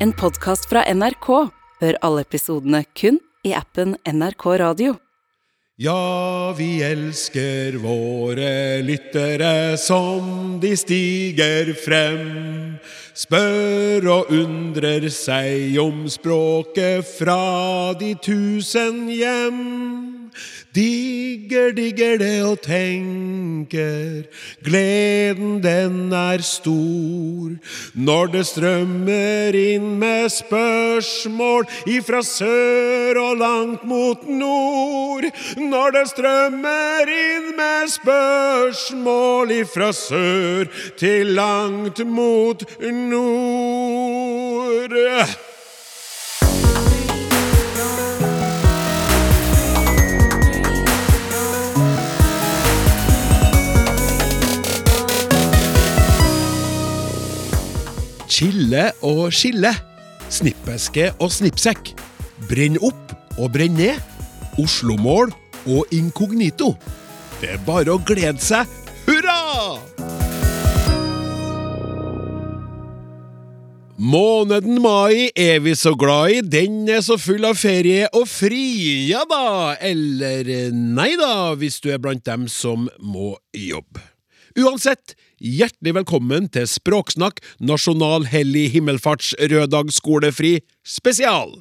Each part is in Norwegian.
En podkast fra NRK. Hør alle episodene kun i appen NRK Radio. Ja, vi elsker våre lyttere som de stiger frem. Spør og undrer seg om språket fra de tusen hjem. Digger, digger det og tenker, gleden den er stor. Når det strømmer inn med spørsmål ifra sør og langt mot nord. Når det strømmer inn med spørsmål ifra sør til langt mot nord. Chille og skille. Snippeske og snippsekk. Brenn opp og brenn ned. Oslomål og inkognito. Det er bare å glede seg. Hurra! Måneden mai er vi så glad i, den er så full av ferie og fri, ja da, eller nei da, hvis du er blant dem som må jobbe. Uansett, hjertelig velkommen til Språksnakk nasjonal hellig himmelfarts røddagsskolefri spesial!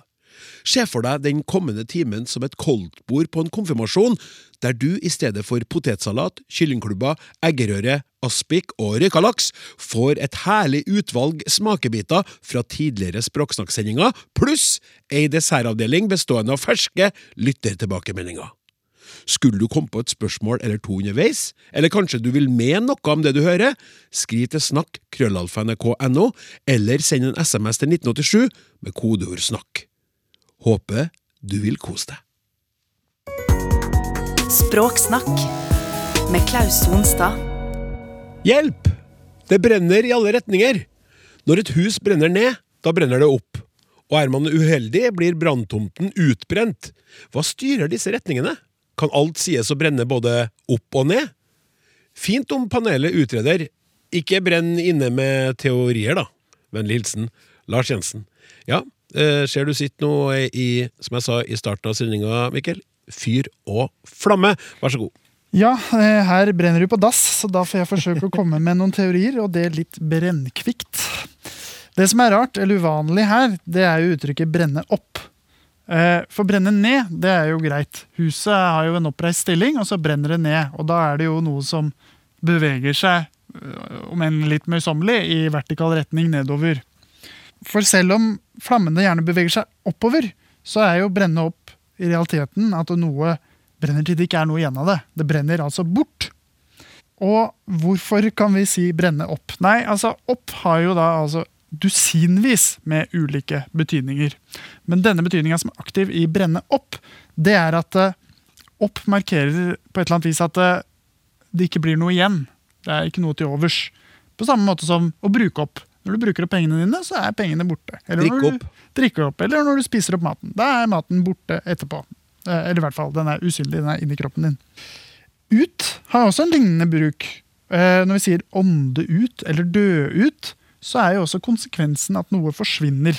Se for deg den kommende timen som et koldtbord på en konfirmasjon, der du i stedet for potetsalat, kyllingklubber, eggerøre, aspik og røykalaks får et herlig utvalg smakebiter fra tidligere språksnakksendinger, pluss ei dessertavdeling bestående av ferske lyttertilbakemeldinger. Skulle du komme på et spørsmål eller to underveis, eller kanskje du vil mene noe om det du hører, skriv til snakk krøllalfa.nrk.no, eller send en SMS til 1987 med kodeord snakk. Håper du vil kose deg. Språksnakk med Klaus Sonstad. Hjelp! Det brenner i alle retninger. Når et hus brenner ned, da brenner det opp. Og er man uheldig, blir branntomten utbrent. Hva styrer disse retningene? Kan alt sies å brenne både opp og ned? Fint om panelet utreder. Ikke brenn inne med teorier, da. Vennlig hilsen Lars Jensen. Ja, eh, ser du sitter nå i, som jeg sa i starten av sendinga, Mikkel, fyr og flamme. Vær så god. Ja, eh, her brenner du på dass, så da får jeg forsøke å komme med noen teorier, og det litt brennkvikt. Det som er rart, eller uvanlig her, det er jo uttrykket 'brenne opp'. Eh, For brenne ned, det er jo greit. Huset har jo en oppreist stilling, og så brenner det ned. Og da er det jo noe som beveger seg, øh, om enn litt møysommelig, i vertikal retning nedover. For selv om flammene gjerne beveger seg oppover, så er jo brenne opp i realiteten at noe brenner til det ikke er noe igjen av det. Det brenner altså bort. Og hvorfor kan vi si brenne opp? Nei, altså opp har jo da altså dusinvis med ulike betydninger. Men denne betydninga som er aktiv i brenne opp, det er at eh, opp markerer på et eller annet vis at eh, det ikke blir noe igjen. Det er ikke noe til overs. På samme måte som å bruke opp. Når du bruker opp pengene dine, så er pengene borte. Eller når du- drikker opp, Eller når du spiser opp maten. Da er maten borte etterpå. Eh, Eller i hvert fall, den er usynlig, den er inni kroppen din. Ut har også en lignende bruk. Når vi sier ånde ut eller dø ut, så er jo også konsekvensen at noe forsvinner.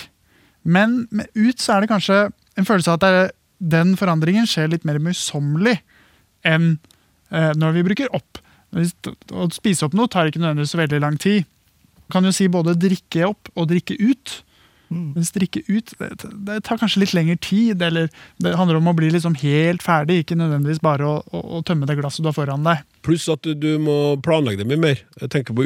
Men med ut så er det kanskje en følelse av at den forandringen skjer litt mer møysommelig enn eh, når vi bruker opp. Å spise opp noe tar ikke nødvendigvis så veldig lang tid. Kan jo si både drikke opp og drikke ut. Mens strikke ut det, det tar kanskje litt lengre tid, eller det handler om å bli liksom helt ferdig, ikke nødvendigvis bare å, å, å tømme det glasset du har foran deg. Pluss at du, du må planlegge det mye mer. Jeg tenker på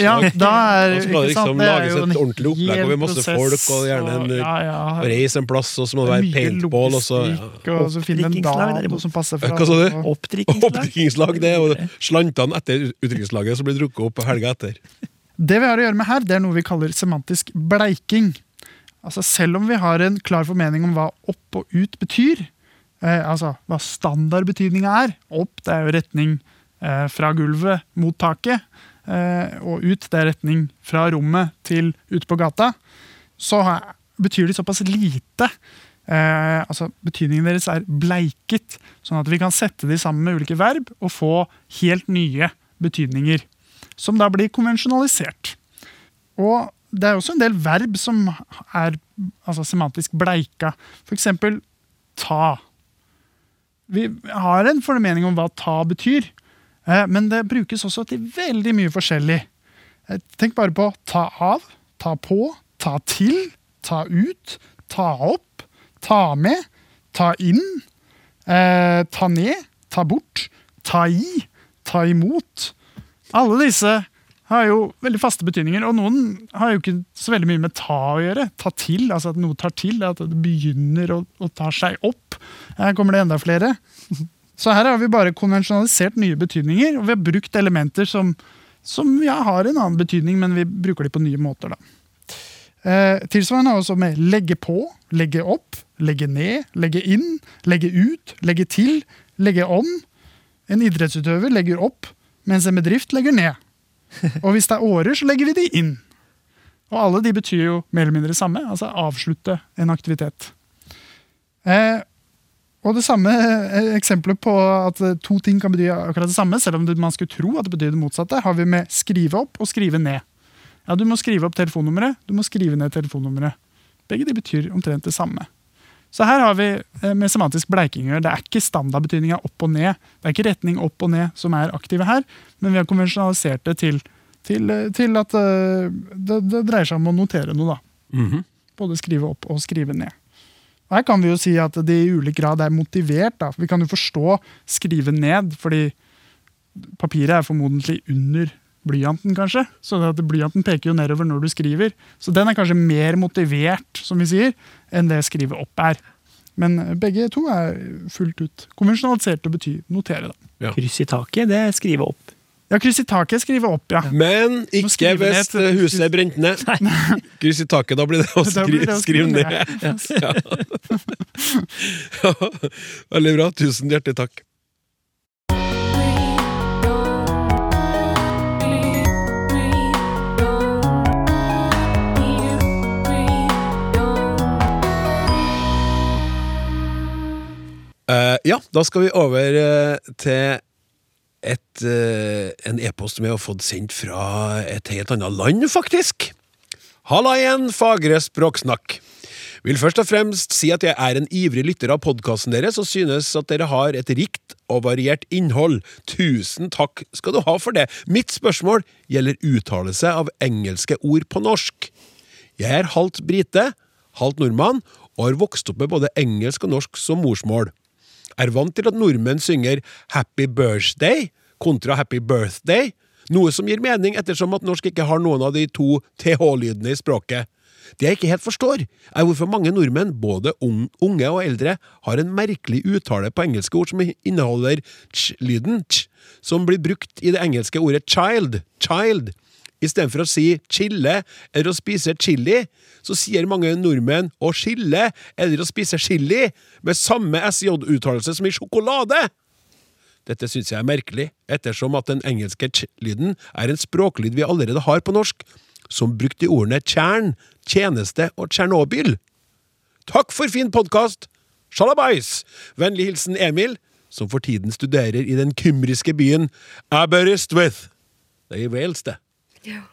Ja, da er, Da skal det liksom det lages et ordentlig opplegg, og med masse prosess, folk, og gjerne en- ja, ja, Reise en plass, og så må det være paintball, og så ja. og så finne en dag som passer Hva fra sa du? og- Oppdrikningslag, det er jo slantene etter utdrikningslaget som blir drukket opp helga etter. Det vi har å gjøre med her, det er noe vi kaller semantisk bleiking. Altså Selv om vi har en klar formening om hva opp og ut betyr, eh, altså hva standardbetydninga er Opp det er jo retning eh, fra gulvet mot taket, eh, og ut det er retning fra rommet til ute på gata, så ha- betyr de såpass lite. Eh, altså Betydningen deres er bleiket, sånn at vi kan sette de sammen med ulike verb og få helt nye betydninger som da blir konvensjonalisert. Og det er også en del verb som er altså, semantisk bleika. Eksempel ta. Vi har en formening om hva ta betyr, eh, men det brukes også til veldig mye forskjellig. Eh, Tenk bare på ta av, ta på, ta til, ta ut, ta opp, ta med, ta inn, eh, ta ned, ta bort, ta i, ta imot. Alle disse har jo veldig faste betydninger, og noen har jo ikke så veldig mye med ta å gjøre. Ta til, altså at noe tar til, at det begynner å, å ta seg opp. Her kommer det enda flere. Så her har vi bare konvensjonalisert nye betydninger, og vi har brukt elementer som, som ja, har en annen betydning, men vi bruker de på nye måter. da. Eh, tilsvarende er også med legge på, legge opp, legge ned, legge inn, legge ut, legge til, legge om. En idrettsutøver legger opp, mens en bedrift legger ned. Og hvis det er årer, så legger vi de inn. Og alle de betyr jo mer eller mindre det samme, altså avslutte en aktivitet. Eh, og det samme eh, eksempelet på at eh, to ting kan bety akkurat det samme, selv om man skulle tro at det betyr det motsatte, har vi med skrive opp og skrive ned. Ja, Du må skrive opp telefonnummeret, du må skrive ned telefonnummeret. Begge de betyr omtrent det samme. Så her har vi eh, med semantisk bleiking å gjøre. Det er ikke standardbetydninga opp og ned. Det er ikke retning opp og ned som er aktive her, men vi har konvensjonalisert det til, til, eh, til at eh, det, det dreier seg om å notere noe. da. Mhm. Både skrive opp og skrive ned. Og Her kan vi jo si at det i ulik grad er motivert. da. Vi kan jo forstå skrive ned, fordi papiret er formodentlig under blyanten, kanskje. Så det at blyanten peker jo nedover når du skriver. Så den er kanskje mer motivert, som vi sier, enn det skrivet opp er. Men begge to er fullt ut konvensjonalisert og betyr notere. da. Ja. Kryss i taket, det er skrive opp. Ja, kryss i taket, skrive opp, ja. Men ikke ned hvis eh, huset er brent ned. Kryss i taket, da blir det å Da det å skrive skrive ned. Ja. Ja. Veldig bra. Tusen hjertelig takk. Eh, ja, da skal vi over uh, til et, uh, en e-post vi har fått sendt fra et helt annet land, faktisk. Halla igjen, fagre språksnakk. Vil først og fremst si at jeg er en ivrig lytter av podkasten deres og synes at dere har et rikt og variert innhold. Tusen takk skal du ha for det. Mitt spørsmål gjelder uttalelse av engelske ord på norsk. Jeg er halvt brite, halvt nordmann, og har vokst opp med både engelsk og norsk som morsmål. Er vant til at nordmenn synger Happy Birthday kontra Happy Birthday, noe som gir mening ettersom at norsk ikke har noen av de to TH-lydene i språket. Det jeg ikke helt forstår, er hvorfor mange nordmenn, både unge og eldre, har en merkelig uttale på engelske ord som inneholder ch-lyden, ch, som blir brukt i det engelske ordet child, child. Istedenfor å si chille eller å spise chili, så sier mange nordmenn å skille eller å spise chili, med samme SJ-uttalelse som i sjokolade. Dette syns jeg er merkelig, ettersom at den engelske ch-lyden er en språklyd vi allerede har på norsk, som brukte ordene tjern, tjeneste og Tsjernobyl. Takk for fin podkast! Sjalabais! Vennlig hilsen Emil, som for tiden studerer i den kymriske byen Aberystwyth. Det er i Wales, det.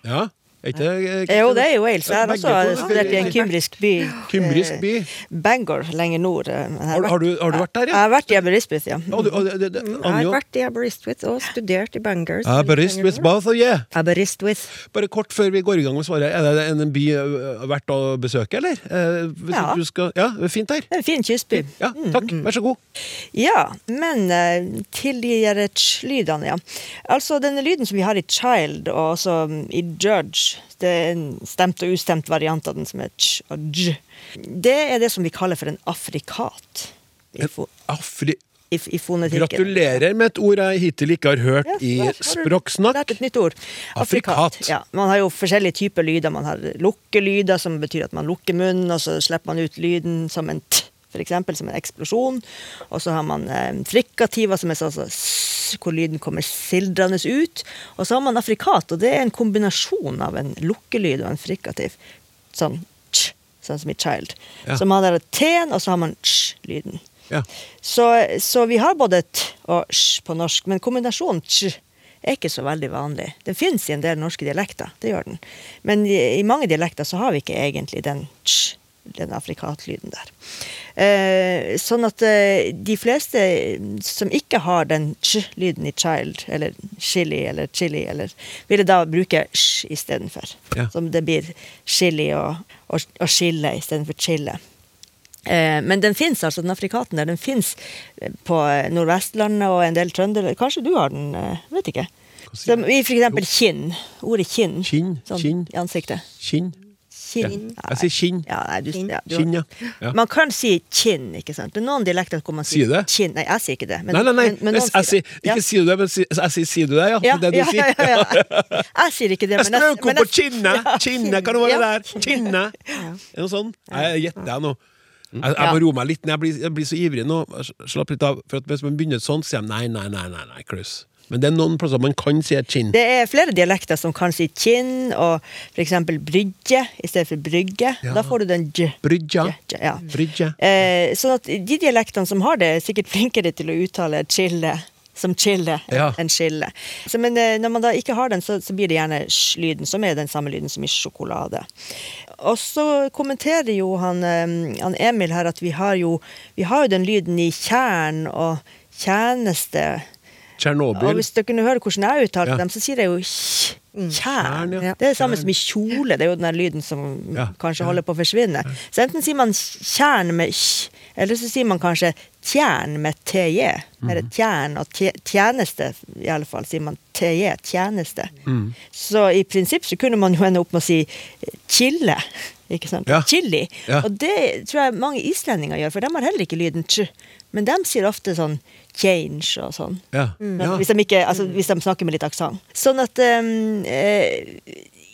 Ja. Ikke det Jo, det er jo Wales. Jeg har også studert i en kymrisk by. Kymrisk by. eh, Bangor, lenger nord. eh, Har, har, du, har du vært der, Jeg har vært i Aberystwyth, ja. Og du, og det, det, Jeg har vært i Aberystwyth og studert i Bangor. Aberystwyth, both of you. Aberystwyth. Bare kort før vi går i gang med svaret. Er det en by verdt å besøke, eller? Eh, hvis Ja. Du skal, ja, det fint der. Er en fin kystby. Ja, takk. Vær så god. Ja, men eh, til de der ch-lydene, ja. Altså, denne lyden som vi har i child og også mm, i judge, det er en stemt og ustemt variant av den som er ch og j, det er det som vi kaller for en afrikat. I, Afri i. Gratulerer med et ord jeg hittil ikke har hørt Ja, i språksnakk. Lært et nytt ord. Afrikat. Ja, man har jo forskjellige typer lyder. Man har lukkelyder, som betyr at man lukker munnen, og så slipper man ut lyden som en t, eksempel, som en eksplosjon. Og så har man eh, frikativer, som er sånn så s, hvor lyden kommer sildrende ut. Og så har man afrikat, og det er en kombinasjon av en lukkelyd og en frikativ. Sånn ch, sånn som i child. Ja. Så man har t-en, og så har man ch-lyden. Ja. Så, så vi har både t og sj på norsk, men kombinasjonen ch er ikke så veldig vanlig. Den fins i en del norske dialekter, det gjør den. Men i, i mange dialekter så har vi ikke egentlig den tsj, den afrikatlyden der. Eh, sånn at eh, de fleste som ikke har den ch-lyden i child, eller chili eller chili, eller, ville da bruke sj istedenfor. Ja. Som det blir chili og, og, og chille istedenfor chille. Eh, men den fins, altså, den afrikaten der. Den fins på Nordvestlandet og en del trønder... Kanskje du har den? Vet ikke. Som i for eksempel kinn. Ordet kinn. Kinn, Sånn kinn. i ansiktet. Kinn. Ja. Kinn. Jeg sier kinn. Ja, nei, du, ja, du, Kinn, ja. ja. Man kan si kinn, ikke sant. Det er noen dialekter hvor man Sier sier kinn. Nei, jeg sier ikke det. Men, Nei, nei, nei. men, men jeg, jeg, sier, det. ikke sier du det, men si, jeg sier sier du det, ja? ja. Det du ja, sier. ja, ja, ja. Jeg sier ikke det, Jeg men strøk men opp på kinnet! Kinnet, kan det være ja. der? Kinnet! Er det noe sånn? Jeg gjetter jeg nå. Jeg, jeg Ja. må roe meg litt. Jeg blir, jeg blir så ivrig nå. Slapp litt av. For at Hvis man begynner sånn, så sier jeg nei, nei, nei, nei, nei, Klaus. Men det er noen plasser man kan si et kinn. Det er flere dialekter som kan si kinn, og f.eks. brygge i stedet for brygge. Ja. Da får du den j. Brygge. j- ja. Brygge. Eh, sånn at de dialektene som har det, er sikkert flinkere til å uttale chille som chille Ja. enn chille. Så, men eh, når man da ikke har den, så, så blir det gjerne sj-lyden, som er den samme lyden som i sjokolade. Og så kommenterer jo han, eh, han Emil her at vi har jo, vi har jo den lyden i tjern og tjeneste. Tsjernobyl. hvis dere kunne høre hvordan jeg uttalte Ja. dem, så sier jeg jo Tjern, ja. Det er det samme som i kjole. Det er jo den lyden som Ja, kanskje holder på å forsvinne. Så enten sier man tjern med kj, eller så sier man kanskje tjern med tj. Eller Mhm. tjern og tje- tjeneste, i alle fall, sier man tj, tjeneste. Mm. Så i prinsipp så kunne man jo ende opp med å si chille. Ikke sant? Ja. Chili. Ja. Og det tror jeg mange islendinger gjør, for de har heller ikke lyden ch. Men de sier ofte sånn change og sånn. Ja. Mm. ja. Hvis, de ikke, altså, hvis de snakker med litt aksent. Sånn at um, eh,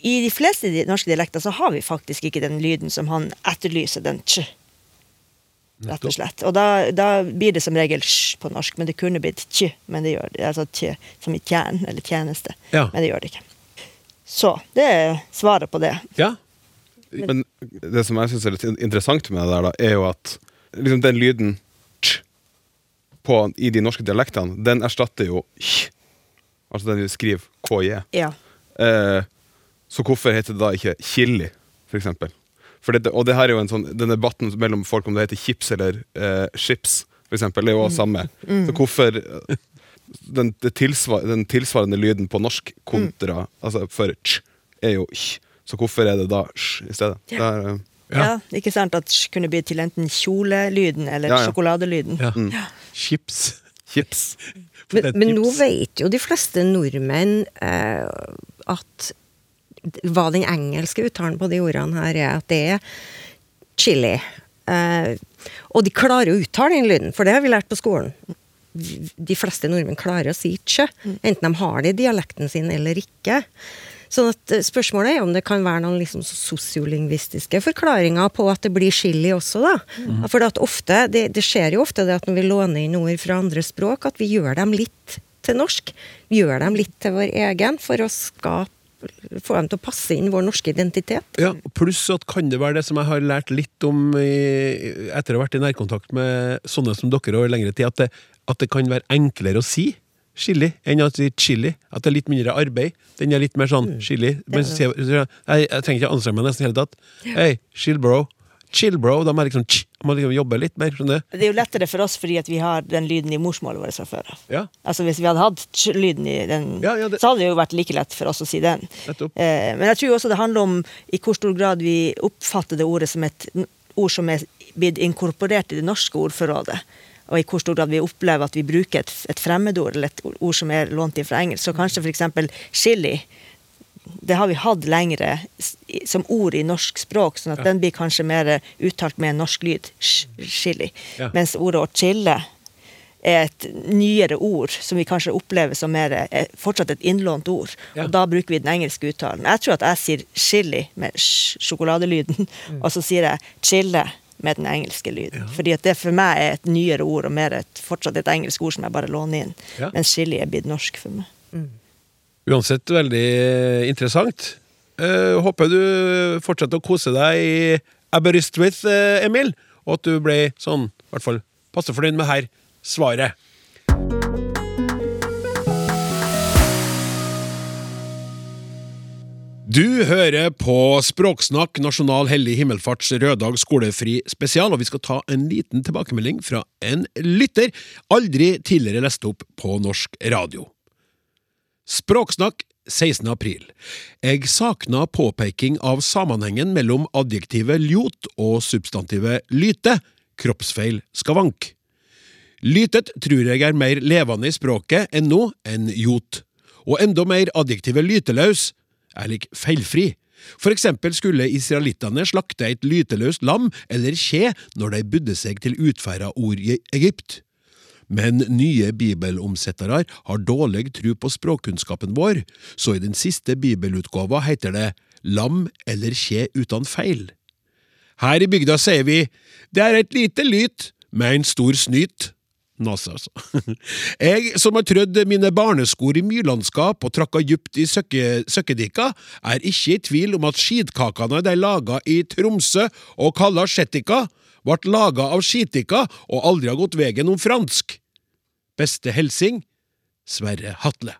i de fleste norske dialekter så har vi faktisk ikke den lyden som han etterlyser, den tj Rett og slett. Og da, da blir det som regel sj på norsk, men det kunne blitt tj, men det gjør det. Altså tj, som i tjern eller tjeneste. Ja. Men det gjør det ikke. Så det er svaret på det. ja. Men det som jeg syns er litt interessant med det der, da, er jo at liksom den lyden på, i de norske dialektene, den erstatter jo kj. Altså den vi skriver KJ. Ja. Eh, så hvorfor heter det da ikke chili, for eksempel? For det, og det her er jo en sånn, den debatten mellom folk om det heter chips eller eh, chips, for eksempel, er jo også samme. Så hvorfor eh, den, det tilsvar, den tilsvarende lyden på norsk kontra altså for ch er jo kj. Så hvorfor er det da sj i stedet? Det er, eh, Ja. ikke sant at sj kunne bli til enten kjolelyden eller Ja, ja. sjokoladelyden. ja. Chips. chips. Men, men nå vet jo de fleste nordmenn eh, at hva den engelske uttalen på de ordene her er, at det er chili. Eh, og de klarer å uttale den lyden, for det har vi lært på skolen. De fleste nordmenn klarer å si tjø, enten de har det i dialekten sin eller ikke. Sånn at eh, Spørsmålet er om det kan være noen liksom sosiolingvistiske forklaringer på at det blir skillig også. da. For ofte, det, det skjer jo ofte det at når vi låner inn ord fra andre språk, at vi gjør dem litt til norsk. Vi gjør dem litt til vår egen for å skape få dem til å passe inn vår norske identitet. Ja, Pluss at kan det være det som jeg har lært litt om i, etter å ha vært i nærkontakt med sånne som dere over lengre tid, at det, at det kan være enklere å si chili enn å si chili. At det er litt mindre arbeid. Den er litt mer sånn chili. Men så sier jeg, jeg, jeg trenger ikke anstrenge meg nesten i hele tatt. Hey, chill bro. Chill bro. Da må jeg liksom, må liksom jobbe litt mer. skjønner du? Det er jo lettere for oss fordi vi har den lyden i morsmålet vårt fra før. Ja, Altså Hvis vi hadde hatt lyden i den, Ja, ja, det- så hadde det jo vært like lett for oss å si den. Eh, men jeg tror også det handler om i hvor stor grad vi oppfatter det ordet som et ord som er blitt inkorporert i det norske ordforrådet. Og i hvor stor grad vi opplever at vi bruker et, et fremmedord eller et ord som er lånt inn fra engelsk. Så kanskje f.eks. chili. Det har vi hatt lengre som ord i norsk språk, sånn at den blir kanskje mer uttalt med en norsk lyd. Chili. Ja. Mens ordet å chille er et nyere ord som vi kanskje opplever som mer, er fortsatt et innlånt ord. Ja. Og da bruker vi den engelske uttalen. Jeg tror at jeg sier chili med sj- sjokoladelyden, og så sier jeg chille med den engelske lyden. Fordi at det for meg er et nyere ord, og mer et, fortsatt et engelsk ord som jeg bare låner inn. Ja. Mens chili er blitt norsk for meg. Uansett veldig interessant. Uh, håper du fortsetter å kose deg i Aberystwyth, uh, Emil, og at du ble sånn, i hvert fall passe fornøyd med her svaret. Du hører på Språksnakk, Nasjonal hellig himmelfarts røddag skolefri spesial, og vi skal ta en liten tilbakemelding fra en lytter, aldri tidligere lest opp på norsk radio. Språksnakk 16. april. Jeg sakna påpeking av sammenhengen mellom adjektivet ljot og substantivet lyte, kroppsfeil skavank. Lytet tror jeg er mer levende i språket enn nå enn jot, og enda mer adjektivet lyteløs er lik feilfri. For eksempel skulle israelittene slakte et lyteløst lam eller kje når de budde seg til utferda ord i Egypt. Men nye bibelomsettere har dårlig tro på språkkunnskapen vår, så i den siste bibelutgåva heter det lam eller kje uten feil. Her i bygda sier vi det er et lite lyt med en stor snyt. Nasse, altså. Jeg som har trødd mine barneskor i myrlandskap og trakka djupt i søkke, søkkedikka, er ikke i tvil om at skitkakene de laga i Tromsø og kalla sjettika, ble laga av skitika og aldri har gått veien om fransk. Beste helsing Sverre Hatle.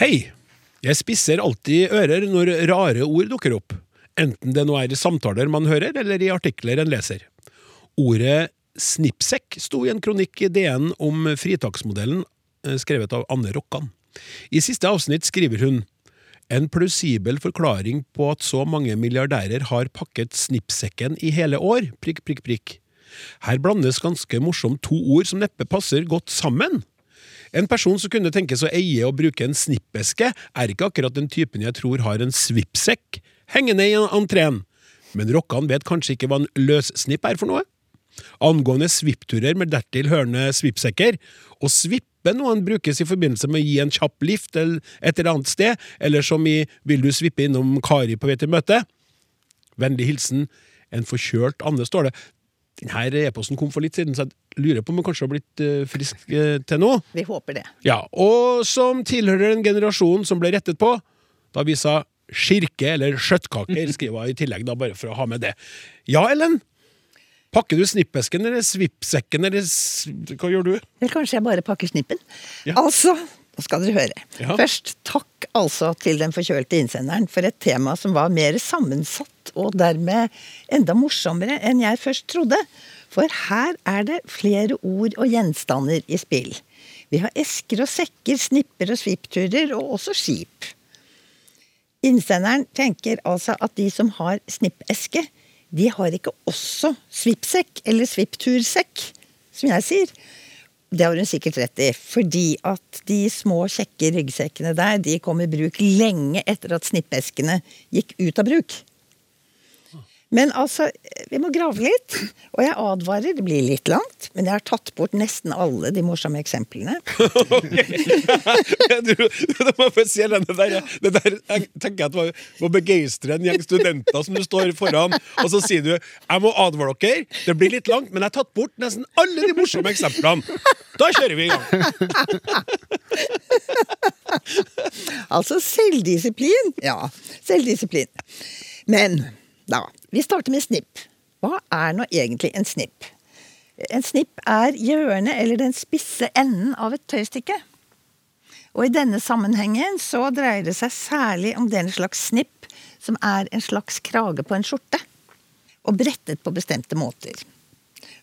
Hei! Jeg spisser alltid ører når rare ord dukker opp, enten det nå er i samtaler man hører, eller i artikler en leser. Ordet snippsekk sto i en kronikk i DN om fritaksmodellen, eh, skrevet av Anne Rokkan. I siste avsnitt skriver hun en plausibel forklaring på at så mange milliardærer har pakket snippsekken i hele år, prikk, prikk, prikk. Her blandes ganske morsomt to ord som neppe passer godt sammen. En person som kunne tenkes å eie og bruke en snippeske, er ikke akkurat den typen jeg tror har en svippsekk hengende i entreen, men rockene vet kanskje ikke hva en løssnipp er for noe? Angående svippturer med dertil hørende svippsekker, å svippe noen brukes i forbindelse med å gi en kjapp lift eller et eller annet sted, eller som i Vil du svippe innom Kari på vei til møte? Vennlig hilsen en forkjølt Anne, står det. Denne e-posten kom for litt siden, så jeg lurer på om hun kanskje har blitt eh, frisk eh, til nå. Vi håper det. Ja, og som tilhører den generasjonen som ble rettet på, da vi sa skirke eller skjøttkaker, skriver jeg i tillegg, da, bare for å ha med det. Ja, Ellen? Pakker du snippesken eller svippsekken, eller hva gjør du? Eller kanskje jeg bare pakker snippen. Ja. Altså, nå skal dere høre. Ja. Først takk altså til den forkjølte innsenderen for et tema som var mer sammensatt og dermed enda morsommere enn jeg først trodde. For her er det flere ord og gjenstander i spill. Vi har esker og sekker, snipper og svippturer, og også skip. Innsenderen tenker altså at de som har snippeske, de har ikke også svippsekk eller svipptursekk, som jeg sier. Det har hun sikkert rett i, fordi at de små, kjekke ryggsekkene der, de kom i bruk lenge etter at snippeskene gikk ut av bruk. Men altså, vi må grave litt, og jeg advarer, det blir litt langt, men jeg har tatt bort nesten alle de morsomme eksemplene. du, må få si, denne det der, det der jeg tenker jeg at må, må begeistre en gjeng studenter som du står foran, og så sier du jeg må advare dere, det blir litt langt, men jeg har tatt bort nesten alle de morsomme eksemplene. Da kjører vi i gang. Altså selvdisiplin. Ja, selvdisiplin. Men da, vi starter med snipp. Hva er nå egentlig en snipp? En snipp er hjørnet eller den spisse enden av et tøystykke. Og i denne sammenhengen så dreier det seg særlig om den slags snipp som er en slags krage på en skjorte. Og brettet på bestemte måter.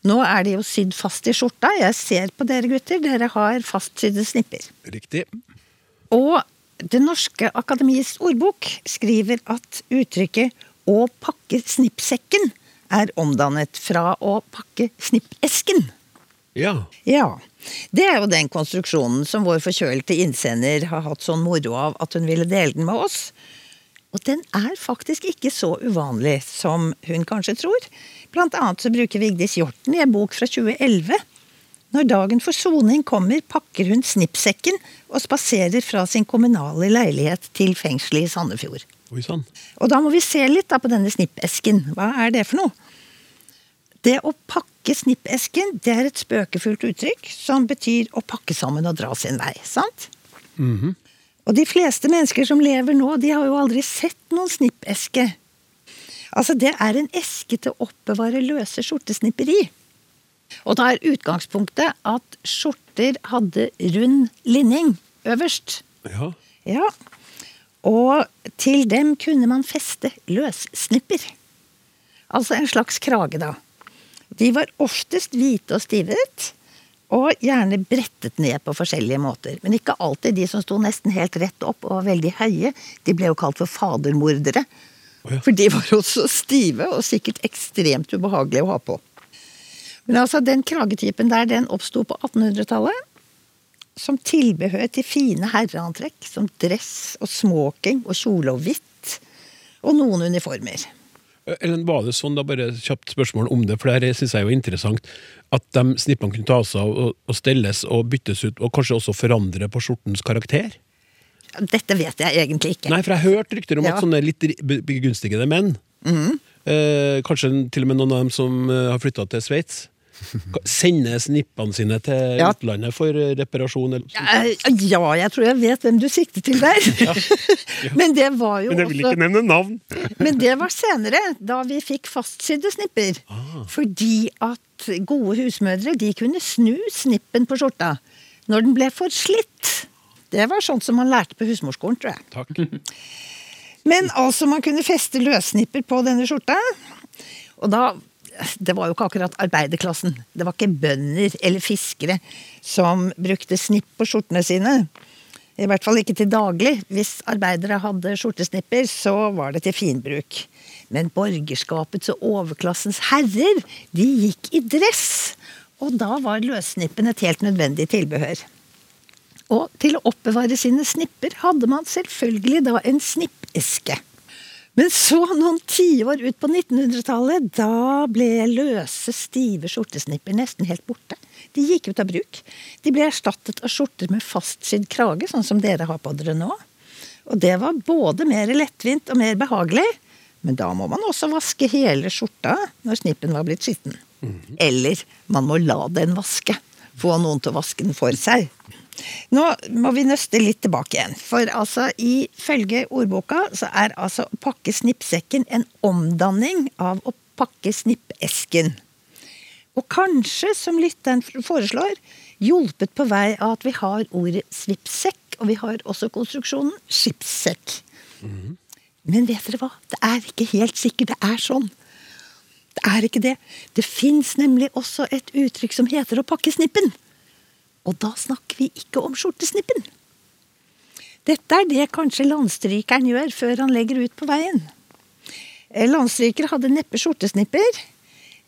Nå er de jo sydd fast i skjorta. Jeg ser på dere gutter, dere har fastsydde snipper. Riktig. Og Det norske akademiets ordbok skriver at uttrykket 'å pakke snippsekken' er omdannet fra 'å pakke snippesken'. Ja. Ja. Det er jo den konstruksjonen som vår forkjølte innsender har hatt sånn moro av at hun ville dele den med oss. Og den er faktisk ikke så uvanlig som hun kanskje tror. Blant annet så bruker Vigdis Hjorten i en bok fra 2011 når dagen for soning kommer, pakker hun snippsekken og spaserer fra sin kommunale leilighet til fengselet i Sandefjord. Oi sånn. Og da må vi se litt på denne snippesken. Hva er det for noe? Det å pakke snippesken, det er et spøkefullt uttrykk som betyr å pakke sammen og dra sin vei. Sant? Og de fleste mennesker som lever nå, de har jo aldri sett noen snippeske. Altså, det er en eske til å oppbevare løse skjortesnipper i. Og da er utgangspunktet at skjorter hadde rund linning øverst. Ja. Ja. Og til dem kunne man feste løssnipper. Altså en slags krage, da. De var oftest hvite og stivet, og gjerne brettet ned på forskjellige måter. Men ikke alltid. De som sto nesten helt rett opp og var veldig høye, de ble jo kalt for fadermordere. For de var også stive og sikkert ekstremt ubehagelige å ha på. Men altså, den kragetypen der, den oppsto på 1800-tallet. Som tilbehør til fine herreantrekk, som dress og smoking og kjole og hvitt. Og noen uniformer. Ellen, var det sånn, da bare kjapt spørsmål om det, for det her syns jeg er jo interessant, at de snippene kunne tas av og, og stelles og byttes ut, og kanskje også forandre på skjortens karakter? Dette vet jeg egentlig ikke. Nei, for jeg har hørt rykter om Ja. at sånne litt begunstigede menn, eh, kanskje til og med noen av dem som eh, har flytta til Sveits, sender snippene sine til Ja. utlandet for eh, reparasjon? Eller, Eh, Ja, jeg tror jeg vet hvem du sikter til der. Men det var jo Men jeg vil også ikke nevne navn. Men det var senere, da vi fikk fastsydde snipper. Fordi at gode husmødre de kunne snu snippen på skjorta når den ble for slitt. Det var sånt som man lærte på husmorskolen, tror jeg. Takk. Men altså, man kunne feste løssnipper på denne skjorta. Og da Det var jo ikke akkurat arbeiderklassen. Det var ikke bønder eller fiskere som brukte snipp på skjortene sine. I hvert fall ikke til daglig. Hvis arbeidere hadde skjortesnipper, så var det til finbruk. Men borgerskapets og overklassens herrer, de gikk i dress. Og da var løssnippen et helt nødvendig tilbehør. Og til å oppbevare sine snipper hadde man selvfølgelig da en snippeske. Men så, noen tiår ut på 1900-tallet, da ble løse, stive skjortesnipper nesten helt borte. De gikk ut av bruk. De ble erstattet av skjorter med fastsydd krage, sånn som dere har på dere nå. Og det var både mer lettvint og mer behagelig. Men da må man også vaske hele skjorta når snippen var blitt skitten. Eller man må la den vaske. Få noen til å vaske den for seg. Nå må vi nøste litt tilbake igjen. For altså, ifølge ordboka så er altså å pakke snippsekken en omdanning av å pakke snippesken. Og kanskje, som lytteren foreslår, hjulpet på vei av at vi har ordet svippsekk, og vi har også konstruksjonen skipssekk. Men vet dere hva? Det er ikke helt sikkert det er sånn. Det er ikke det. Det fins nemlig også et uttrykk som heter å pakke snippen. Og da snakker vi ikke om skjortesnippen. Dette er det kanskje landstrykeren gjør før han legger ut på veien. Landstrykere Landstryker hadde neppe skjortesnipper,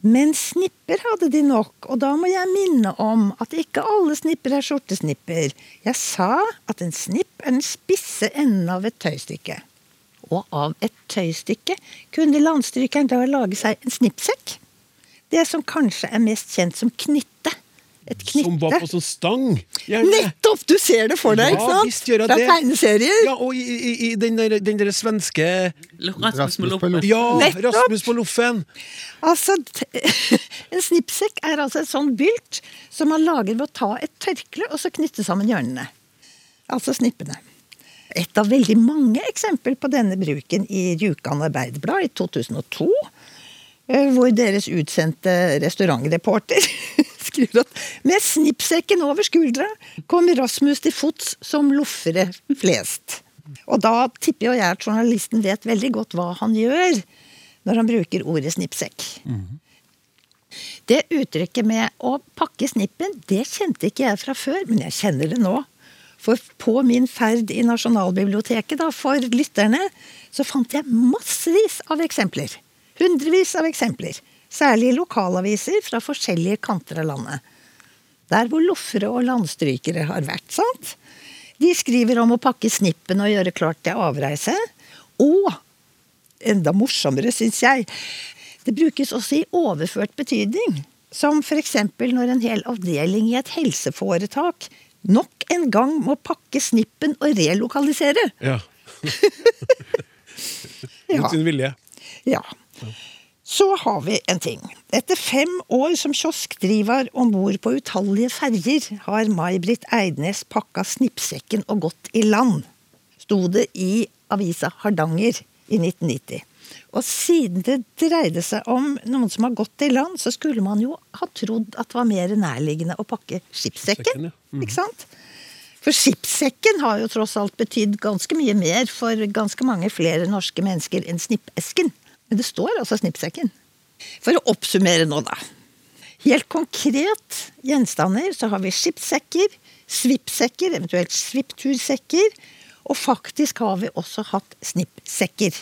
men snipper hadde de nok, og da må jeg minne om at ikke alle snipper er skjortesnipper. Jeg sa at en snipp er den spisse enden av et tøystykke. Og av et tøystykke kunne landstrykeren da lage seg en snippsekk. Det som kanskje er mest kjent som knytte. Et Som var på knytte. sånn stang. Gjerne. Nettopp! Du ser det for deg, ikke sant? Ja, visst gjør jeg Fra det. tegneserier. Ja, og i, i, i den, der, den der svenske Rasmus på loffen. Ja, Nettopp. Rasmus på loffen! Altså, t- En snippsekk er altså et sånn bylt som man lager ved å ta et tørkle og så knytte sammen hjørnene. Altså snippene. Et av veldig mange eksempel på denne bruken i Rjukan Arbeiderblad i 2002, eh, hvor deres utsendte restaurantreporter skriver at med snippsekken over skuldra kom Rasmus til fots som loffere flest. Og da tipper jo jeg at journalisten vet veldig godt hva han gjør når han bruker ordet snippsekk. Det uttrykket med å pakke snippen, det kjente ikke jeg fra før, men jeg kjenner det nå. For på min ferd i Nasjonalbiblioteket da, for lytterne, så fant jeg massevis av eksempler. Hundrevis av eksempler. Særlig i lokalaviser fra forskjellige kanter av landet. Der hvor loffere og landstrykere har vært, sant? De skriver om å pakke snippen og gjøre klart til avreise. Og enda morsommere, syns jeg. Det brukes også i overført betydning. Som f.eks. når en hel avdeling i et helseforetak nok en gang må pakke snippen og relokalisere. Ja. Ja. Mot sin vilje. Ja. Så har vi en ting. Etter fem år som kioskdriver om bord på utallige ferger, har May-Britt Eidnes pakka snippsekken og gått i land. Sto det i avisa Hardanger i 1990. Og siden det dreide seg om noen som har gått i land, så skulle man jo ha trodd at det var mer nærliggende å pakke skipssekken. Mhm. Ikke sant? For skipssekken har jo tross alt betydd ganske mye mer for ganske mange flere norske mennesker enn snippesken. Men det står altså snippsekken. For å oppsummere nå, da. Helt konkret gjenstander så har vi skipssekker, svippsekker, eventuelt svipptursekker, og faktisk har vi også hatt snippsekker.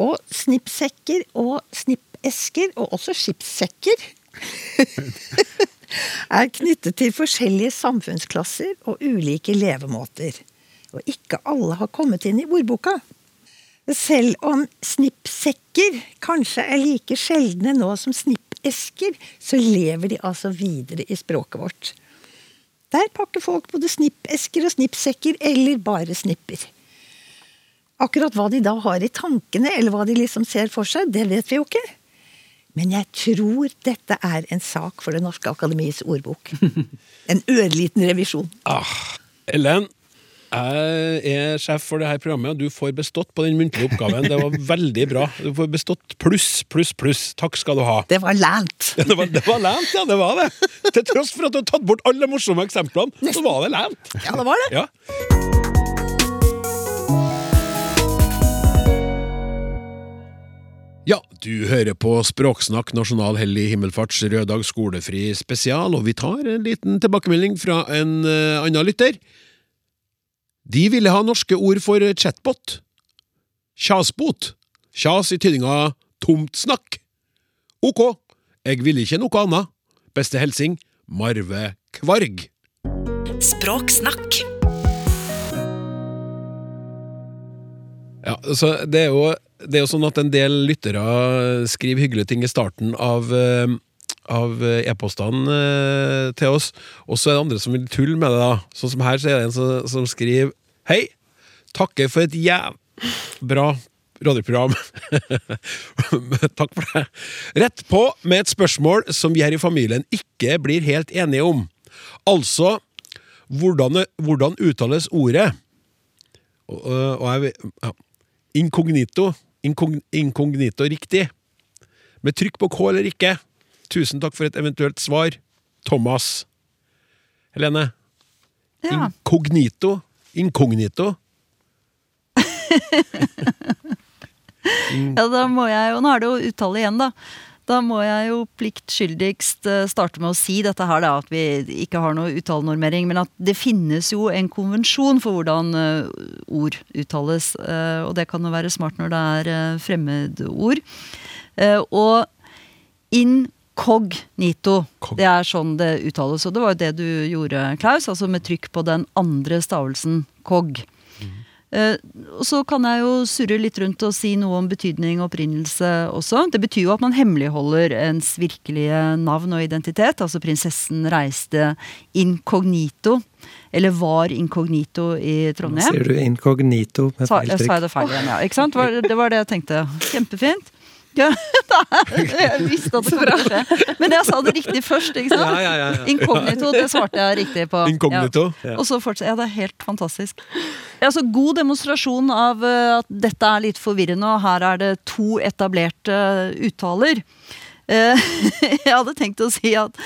Og snippsekker og snippesker, og også skipssekker, er knyttet til forskjellige samfunnsklasser og ulike levemåter. Og ikke alle har kommet inn i ordboka. Selv om snippsekker kanskje er like sjeldne nå som snippesker, så lever de altså videre i språket vårt. Der pakker folk både snippesker og snippsekker, eller bare snipper. Akkurat hva de da har i tankene, eller hva de liksom ser for seg, det vet vi jo ikke. Men jeg tror dette er en sak for Det norske akademiets ordbok. En ørliten revisjon. Ah, Ellen, jeg er sjef for det her programmet, og du får bestått på den muntlige oppgaven. Det var veldig bra. Du får bestått pluss, pluss, pluss. Takk skal du ha. Det var lænt. Det var, det var lænt, ja. Det var det. Til tross for at du har tatt bort alle morsomme eksemplene, så var det lænt. Ja, det var det. Ja. Ja, du hører på Språksnakk nasjonal hellig himmelfarts røddag skolefri spesial, og vi tar en liten tilbakemelding fra en uh, annen lytter. De ville ha norske ord for chatbot. Kjasbot. Kjas i tydninga tomt snakk. Ok, jeg ville ikke noe annet. Beste hilsing Marve Kvarg. Språksnakk. Ja, altså, det er, jo, det er jo sånn at en del lyttere skriver hyggelige ting i starten av, eh, av e-postene eh, til oss, og så er det andre som vil tulle med det. da. Sånn som her så er det en som, som skriver Hei! Takker for et jæv... Bra radioprogram. Takk for det. Rett på med et spørsmål som vi her i familien ikke blir helt enige om. Altså, hvordan, hvordan uttales ordet? Og, og jeg, ja. Inkognito. Inkog, inkognito riktig. Med trykk på K eller ikke. Tusen takk for et eventuelt svar. Thomas. Helene. Ja. Inkognito. Inkognito. Ja, da må jeg jo Nå er det jo uttale igjen, da. Da må jeg jo pliktskyldigst eh, starte med å si dette her, da, at vi ikke har noe uttalenormering, men at det finnes jo en konvensjon for hvordan eh, ord uttales. eh, og det kan jo være smart når det er fremmedord. Og Eh, og Cog. det er sånn det uttales. Og det var jo det du gjorde, Klaus, altså med trykk på den andre stavelsen kog. Eh, og så kan jeg jo surre litt rundt og si noe om betydning og opprinnelse også. Det betyr jo at man hemmeligholder ens virkelige navn og identitet. Altså prinsessen reiste inkognito, eller var inkognito i Nå Trondheim. sier du inkognito med feil trykk. sa jeg det feil igjen, ja. Ikke sant? Det var det jeg tenkte. Kjempefint. Ja, jeg visste at det kom til å skje. Men jeg sa det riktig først, ikke sant? Ja, ja, ja, ja. Inkognito, det svarte jeg riktig på. Inkognito. Ja. Og så fortsatte Ja, det er helt fantastisk. Altså, god demonstrasjon av eh, at dette er litt forvirrende, og her er det to etablerte eh, uttaler. Eh, jeg hadde tenkt å si at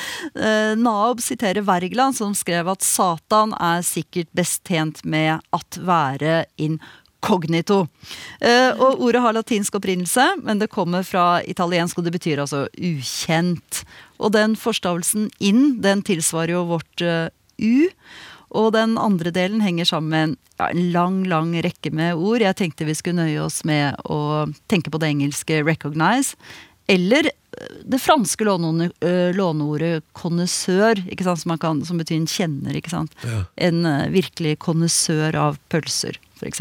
Naob siterer Wergeland, som skrev at Satan er sikkert best tjent med at være inkognito. Eh, og ordet har latinsk opprinnelse, men det kommer fra italiensk, og det betyr altså ukjent. Og den forstavelsen inn, den tilsvarer jo vårt eh, u. Og den andre delen henger sammen med en, ja, en lang, lang rekke med ord. Jeg tenkte vi skulle nøye oss med å tenke på det engelske 'recognize'. Eller eh, det franske låneordet, øh, låneordet connoisseur, som, man kan, som betyr en kjenner. Ja. En virkelig connoisseur av pølser, f.eks.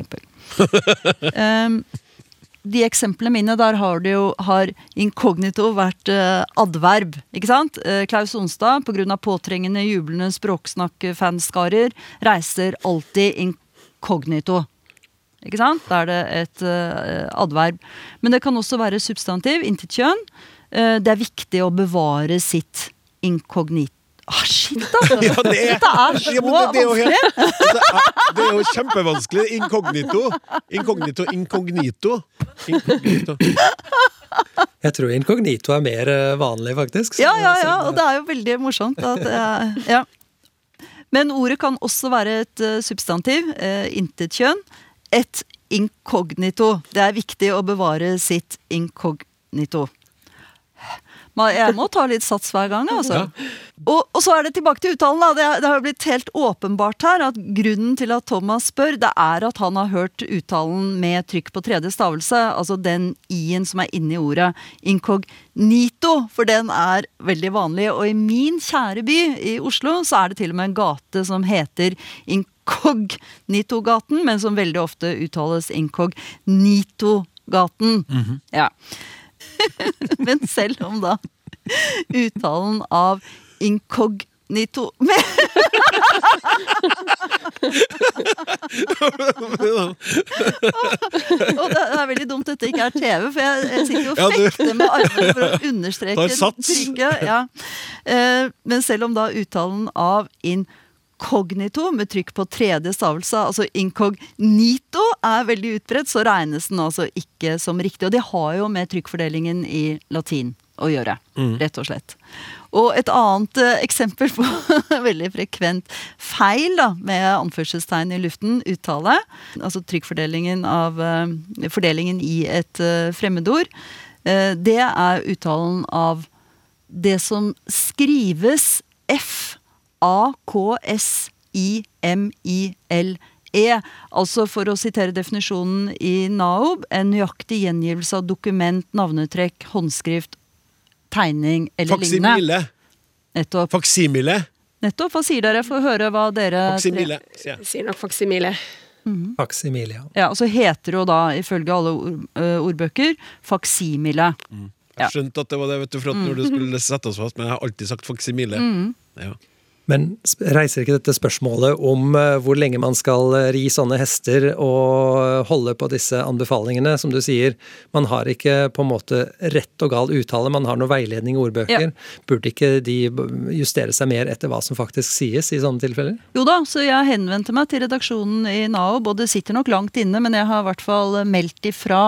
um, de eksemplene mine, der har jo har inkognito vært uh, adverb. ikke sant? Uh, Klaus Onstad, pga. påtrengende, jublende språksnakk-fanskarer, reiser alltid inkognito. Ikke sant? Da er det et uh, adverb. Men det kan også være substantiv, intet kjønn. Det er viktig å bevare sitt inkognito. Ah, shit, altså! Ja, det er- Dette er så Ja, det- det er helt- vanskelig! Det er, det er jo kjempevanskelig. Inkognito. Inkognito, inkognito. inkognito. Jeg tror inkognito er mer eh, vanlig, faktisk. Ja, ja, ja, og det er jo veldig morsomt at eh, ja. Men ordet kan også være et eh, substantiv, Intet intetkjønn. Et inkognito. Det er viktig å bevare sitt inkognito. Jeg må ta litt sats hver gang, altså. Og, og så er det tilbake til uttalen. da. Det, det har blitt helt åpenbart her at grunnen til at Thomas spør, det er at han har hørt uttalen med trykk på tredje stavelse. Altså den i-en som er inni ordet. incognito. for den er veldig vanlig. Og i min kjære by i Oslo så er det til og med en gate som heter Incognito-gaten, men som veldig ofte uttales incognito-gaten. Ja. Men selv om da uttalen av inkognito Og det er veldig dumt dette ikke er TV, for jeg, jeg sitter jo og fekter med armene for å understreke trykket. Ja. Eh, Men selv om da uttalen av inkognito med trykk på tredje stavelse, altså incognito, er veldig utbredt, så regnes den altså ikke som riktig. Og det har jo med trykkfordelingen i latin å gjøre, rett og slett. Og et annet eh, eksempel på veldig frekvent feil da, med anførselstegn i luften, uttale, altså trykkfordelingen av eh, fordelingen i et eh, fremmedord, det er uttalen av det som skrives F, A, K, S, I, M, I, L, E. Altså for å sitere definisjonen i NAOB, en nøyaktig gjengivelse av dokument, navnetrekk, håndskrift, tegning eller lignende. Faksimile. Nettopp. Faksimile. Nettopp. Hva sier dere? Få høre hva dere Faksimile, sier. Sier nok faksimile. Faksimile, Ja, og så heter det jo da, ifølge alle ord, ø, ordbøker, faksimile. Mm. Jeg skjønte at det var det, vet du, for at når du skulle sette oss fast, men jeg har alltid sagt faksimile. Ja. Men reiser ikke dette spørsmålet om eh, hvor lenge man skal eh, ri sånne hester og holde på disse anbefalingene? Som du sier, man har ikke på en måte rett og gal uttale, man har noe veiledning i ordbøker. Burde ikke de justere seg mer etter hva som faktisk sies i sånne tilfeller? Jo da, så jeg henvendte meg til redaksjonen i NAO, og det sitter nok langt inne, men jeg har i hvert fall meldt ifra.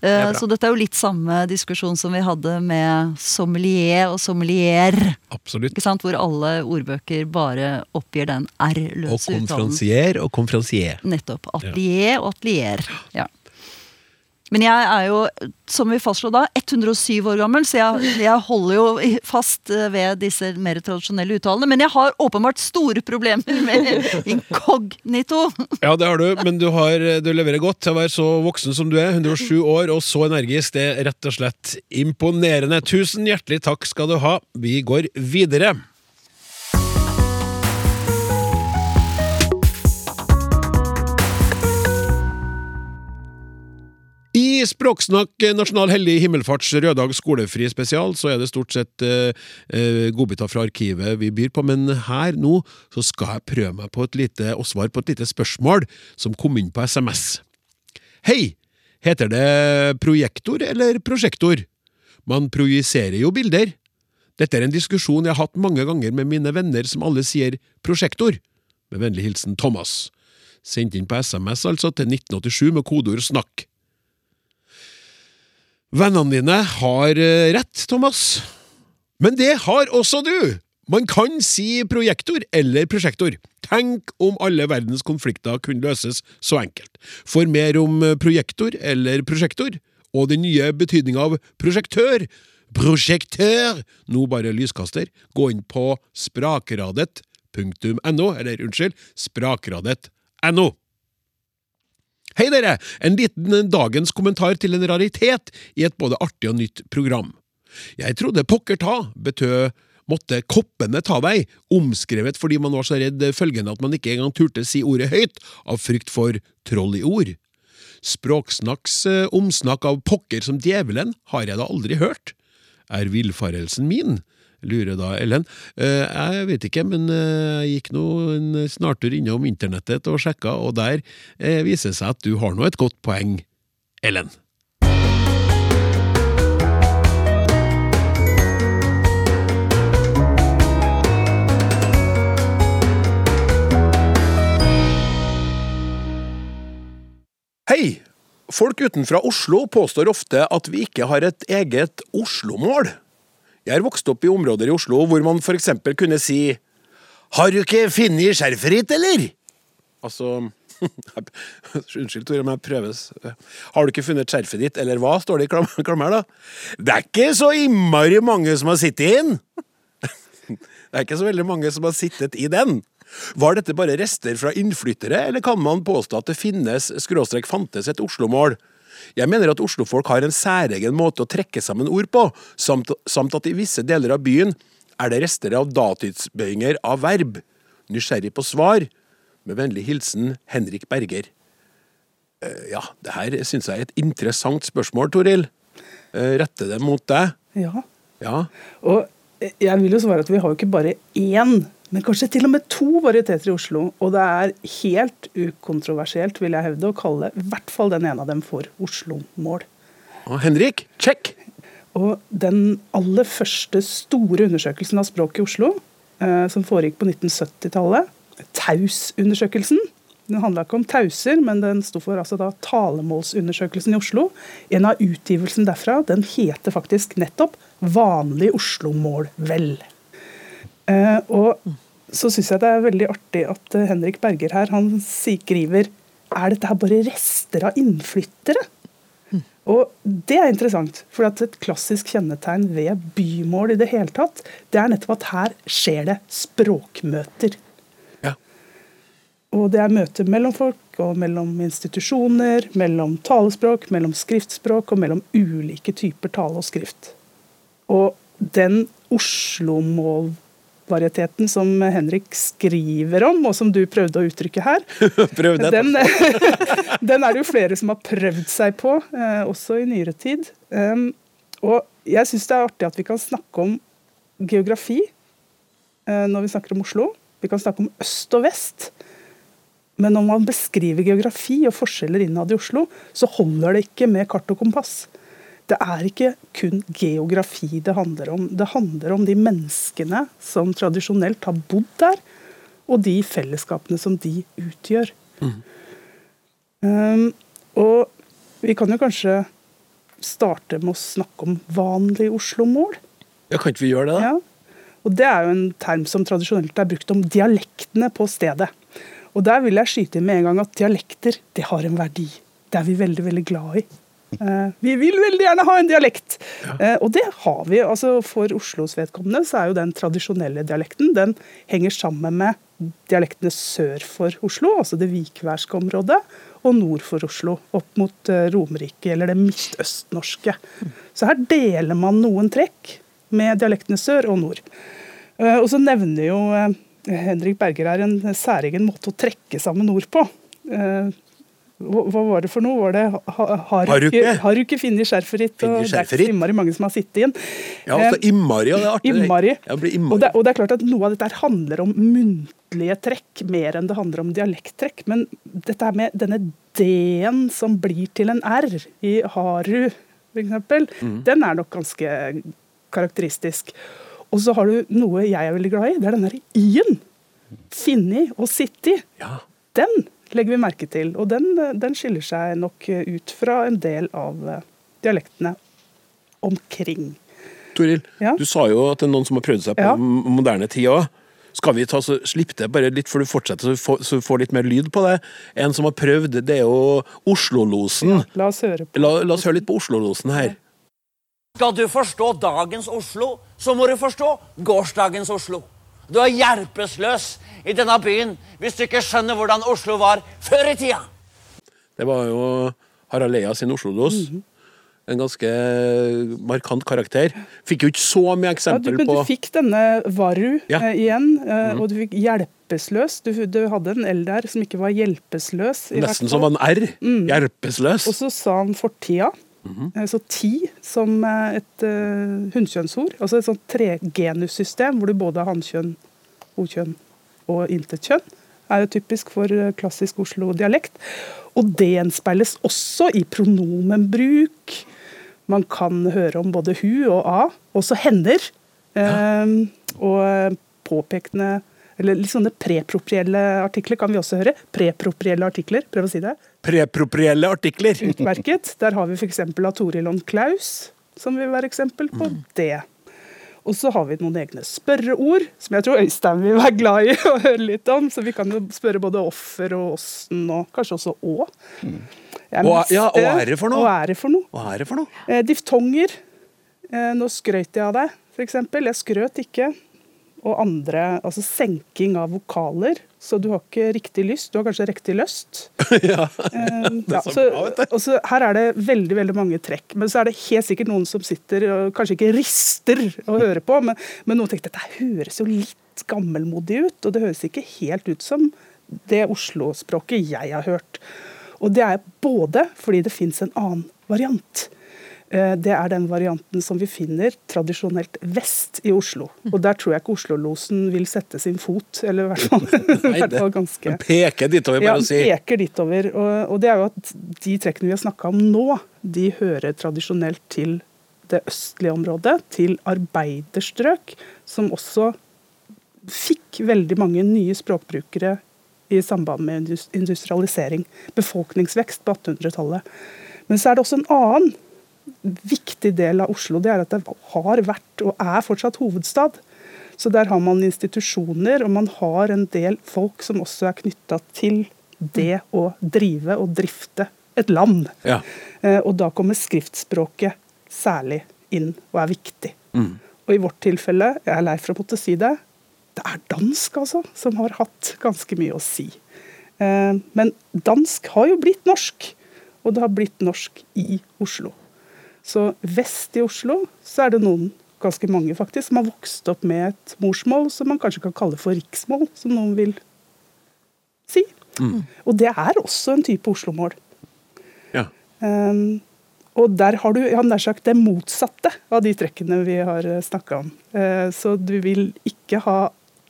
Eh. Så dette er jo litt samme diskusjon som vi hadde med sommelier og sommelier. Absolutt. Ikke sant? Hvor alle ordbøker bare oppgir den R-løse uttalen. konferansier og konferansier. Nettopp. Atelier og atelier. Ja. Men jeg er jo, som vi fastslo da, 107 år gammel, så jeg, jeg holder jo fast eh, ved disse mer tradisjonelle uttalene. Men jeg har åpenbart store problemer med inkognito. Ja, det har du, men du, har, du leverer godt til å være så voksen som du er. 107 år og så energisk. Det er rett og slett imponerende. Tusen hjertelig takk skal du ha. Vi går videre. I Språksnakk eh, Nasjonal hellig himmelfarts røddag skolefri spesial, så er det stort sett eh, eh, godbiter fra arkivet vi byr på, men her nå så skal jeg prøve meg på et lite, og svare på et lite spørsmål som kom inn på SMS. Hei! Heter det projektor eller prosjektor? Man projiserer jo bilder. Dette er en diskusjon jeg har hatt mange ganger med mine venner som alle sier prosjektor. Med vennlig hilsen Thomas. Sendt inn på SMS altså til 1987 med kodeord 'snakk'. Vennene dine har eh, rett, Thomas. Men det har også du! Man kan si projektor eller prosjektor. Tenk om alle verdens konflikter kunne løses så enkelt. For mer om eh, projektor eller prosjektor, og den nye betydninga av prosjektør, prosjektør, nå bare lyskaster, gå inn på sprakradet.no, eller unnskyld, sprakradet.no. Hei dere! En liten dagens kommentar til en raritet i et både artig og nytt program. Jeg trodde pokker ta betød måtte koppene ta deg, omskrevet fordi man var så redd følgende at man ikke engang turte si ordet høyt av frykt for troll i ord. Språksnakks eh, omsnakk av pokker som djevelen har jeg da aldri hørt. Er villfarelsen min? lurer da Ellen. Eh, jeg vet ikke, men eh, jeg gikk nå en snartur innom internettet og sjekka, og der eh, viser det seg at du har nå et godt poeng, Ellen. Hei! Folk utenfra Oslo påstår ofte at vi ikke har et eget Oslo-mål. Jeg er vokst opp i områder i Oslo hvor man for eksempel kunne si Har du ikke funnet skjerfet ditt, eller? Altså Unnskyld, Tore, men jeg prøves. Har du ikke funnet skjerfet ditt, eller hva? står det i klam- klammer, da. Det er ikke så innmari mange som har sittet inn! Det er ikke så veldig mange som har sittet i den. Var dette bare rester fra innflyttere, eller kan man påstå at det finnes skråstrek fantes et Oslo-mål? Jeg mener at oslofolk har en særegen måte å trekke sammen ord på, samt, samt at i visse deler av byen er det rester av datidsbøyinger av verb. Nysgjerrig på svar. Med vennlig hilsen Henrik Berger. Uh, ja, det her syns jeg er et interessant spørsmål, Toril. Uh, Rette det mot deg. Ja. Ja. Og jeg vil jo svare at vi har jo ikke bare én, men kanskje til og med to varieteter i Oslo. Og det er helt ukontroversielt, vil jeg hevde, å kalle i hvert fall den ene av dem for Oslo-mål. Henrik, check! Og den aller første store undersøkelsen av språk i Oslo, eh, som foregikk på 1970-tallet, Taus-undersøkelsen, den handla ikke om tauser, men den sto for altså da talemålsundersøkelsen i Oslo. En av utgivelsen derfra den heter faktisk nettopp 'Vanlig Oslo-mål vel'. Eh, og så syns jeg det er veldig artig at eh, Henrik Berger her han skriver er dette her bare rester av innflyttere? Og Det er interessant, for at et klassisk kjennetegn ved bymål i det hele tatt, det er nettopp at her skjer det språkmøter. Og det er møter mellom folk, og mellom institusjoner, mellom talespråk, mellom skriftspråk og mellom ulike typer tale og skrift. Og den Oslo-målvarieteten som Henrik skriver om, og som du prøvde å uttrykke her, den, den er det jo flere som har prøvd seg på, eh, også i nyere tid. Og jeg syns det er artig at vi kan snakke om geografi eh, når vi snakker om Oslo. Vi kan snakke om øst og vest. Men når man beskriver geografi og forskjeller innad i Oslo, så holder det ikke med kart og kompass. Det er ikke kun geografi det handler om. Det handler om de menneskene som tradisjonelt har bodd der, og de fellesskapene som de utgjør. Um, og vi kan jo kanskje starte med å snakke om vanlig Oslo-mål. Ja, Kan ikke vi gjøre det, da? Ja. Og Det er jo en term som tradisjonelt er brukt om dialektene på stedet. Og Der vil jeg skyte inn med en gang at dialekter det har en verdi. Det er vi veldig veldig glad i. Eh, vi vil veldig gjerne ha en dialekt, Ja. og det har vi. altså For Oslos vedkommende så er jo den tradisjonelle dialekten den henger sammen med dialektene sør for Oslo, altså det vikværske området, og nord for Oslo, opp mot eh, Romerike eller det midtøstnorske. Så her deler man noen trekk med dialektene sør og nord. Eh, Og så nevner jo eh, Henrik Berger her en særegen måte å trekke sammen ord på. Eh, Hva var det for noe? Var det ha, ha, har, Har du ikke, har du ikke funnet skjerfet ditt? Og det er ikke så innmari mange som har sittet inn. Ja, altså Imari, Innmari, og det er artig. Imari. Ja, blir Og det, og det er klart at Noe av dette handler om muntlige trekk mer enn det handler om dialekttrekk. Men dette her med denne D-en som blir til en R i Haru, f.eks., mm. den er nok ganske karakteristisk. Og så har du noe jeg er veldig glad i. Det er den der I-en. Finni og sitti. Den legger vi merke til. Og den, den skiller seg nok ut fra en del av eh, dialektene omkring. Toril, Ja. du sa jo at det er noen som har prøvd seg på Ja. moderne tid òg. Skal vi ta så slippe det bare litt før du fortsetter, så vi får, så vi får litt mer lyd på det? En som har prøvd, det er jo Oslo-losen. La oss høre på La, la oss høre litt på Oslo-losen her. Skal du forstå dagens Oslo, så må du forstå gårsdagens Oslo. Du er hjelpeløs i denne byen hvis du ikke skjønner hvordan Oslo var før i tida. Det var jo Harald Eia sin Oslo-dos. Mm -hmm. En ganske markant karakter. Fikk jo ikke så mye Ja, du, Ja, men du fikk denne Varu Ja. eh, igjen, eh, mm. og du fikk hjelpeløs. Du, du hadde en L der som ikke var hjelpeløs. i hvert Nesten fall. som en R. Mm. Hjelpeløs. Og så sa han fortida. Mhm. -hmm. Så ti som eh, et uh, hunnkjønnsord. Altså et sånt tregenussystem hvor du både har hannkjønn, okjønn og intetkjønn. Er jo typisk for eh, klassisk Oslo-dialekt. Og det gjenspeiles også i pronomenbruk. Man kan høre om både hu og a, også hender. Eh, og påpekende Eller litt sånne preproprielle artikler kan vi også høre. Preproprielle artikler, prøv å si det. Preproprielle artikler. Utmerket. Der har vi f.eks. av Toril Lund Klaus, som vil være eksempel på det. Og så har vi noen egne spørreord, som jeg tror Øystein vil være glad i å høre litt om. Så vi kan jo spørre både offer og åssen, og kanskje også å. Mm. Og- ja, og ære for noe? Og ære for noe? Og ære for noe? Eh, diftonger. Eh, nå skrøt jeg av deg, f.eks. Jeg skrøt ikke. Og andre, altså senking av vokaler. Så du har ikke riktig lyst, du har kanskje riktig lyst. ja. Eh, Det er så så, bra, vet du. så her er det veldig veldig mange trekk. Men så er det helt sikkert noen som sitter og kanskje ikke rister og hører på, men, men noen tenker at dette høres jo litt gammelmodig ut. Og det høres ikke helt ut som det Oslo-språket jeg har hørt. Og det er både fordi det fins en annen variant. Eh, Det er den varianten som vi finner tradisjonelt vest i Oslo. Og der tror jeg ikke Oslo-losen vil sette sin fot, eller i hvert fall, Nei, fall ganske Den peker ditover, ja, bare å si. Ja, peker ditover. Og, og det er jo at de trekkene vi har snakka om nå, de hører tradisjonelt til det østlige området, til arbeiderstrøk, som også fikk veldig mange nye språkbrukere i samband med industrialisering. Befolkningsvekst på 1800-tallet. Men så er det også en annen viktig del av Oslo. Det er at det har vært og er fortsatt hovedstad. Så der har man institusjoner, og man har en del folk som også er knytta til det å drive og drifte et land. Ja. Eh, Og da kommer skriftspråket særlig inn og er viktig. Mm. Og i vårt tilfelle, jeg er lei for å måtte si det, det er dansk altså, som har hatt ganske mye å si. Eh, Men dansk har jo blitt norsk, og det har blitt norsk i Oslo. Så vest i Oslo så er det noen, ganske mange faktisk, som har vokst opp med et morsmål som man kanskje kan kalle for riksmål, som noen vil si. Mm. Og det er også en type Oslo-mål. Ja. Um, og der har du ja, nær sagt det motsatte av de trekkene vi har snakka om. Uh, så du vil ikke ha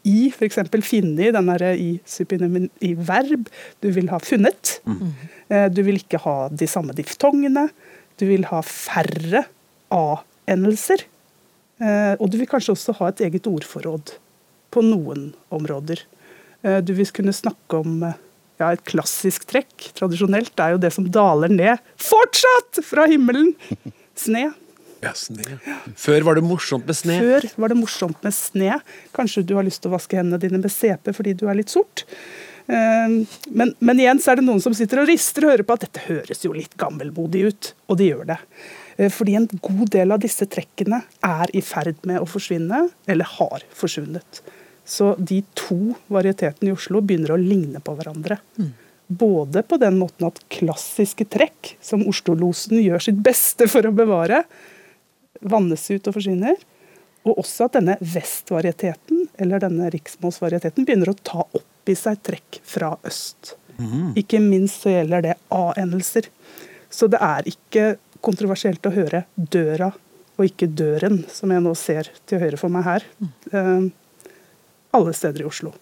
i, f.eks. finne i, den derre i verb. Du vil ha funnet. Eh, du vil ikke ha de samme diftongene. Du vil ha færre a-endelser. Eh, og du vil kanskje også ha et eget ordforråd på noen områder. Eh, du vil kunne snakke om eh, ja, et klassisk trekk, tradisjonelt, er jo det som daler ned, fortsatt fra himmelen! Sne. Ja, sne. Før var det morsomt med sne. Før var det morsomt med sne. Kanskje du har lyst til å vaske hendene dine med CP fordi du er litt sort. Eh, Men, men igjen så er det noen som sitter og rister og hører på at dette høres jo litt gammelmodig ut, og det gjør det. Eh, Fordi en god del av disse trekkene er i ferd med å forsvinne, eller har forsvunnet. Så de to varietetene i Oslo begynner å ligne på hverandre. Både på den måten at klassiske trekk, som Oslo-losen gjør sitt beste for å bevare, vannes ut og forsvinner. Og også at denne vestvarieteten, eller denne riksmålsvarieteten, begynner å ta opp i seg trekk fra øst. Ikke minst så gjelder det A-endelser. Så det er ikke kontroversielt å høre døra og ikke døren, som jeg nå ser til høyre for meg her. Eh, alle steder i Oslo.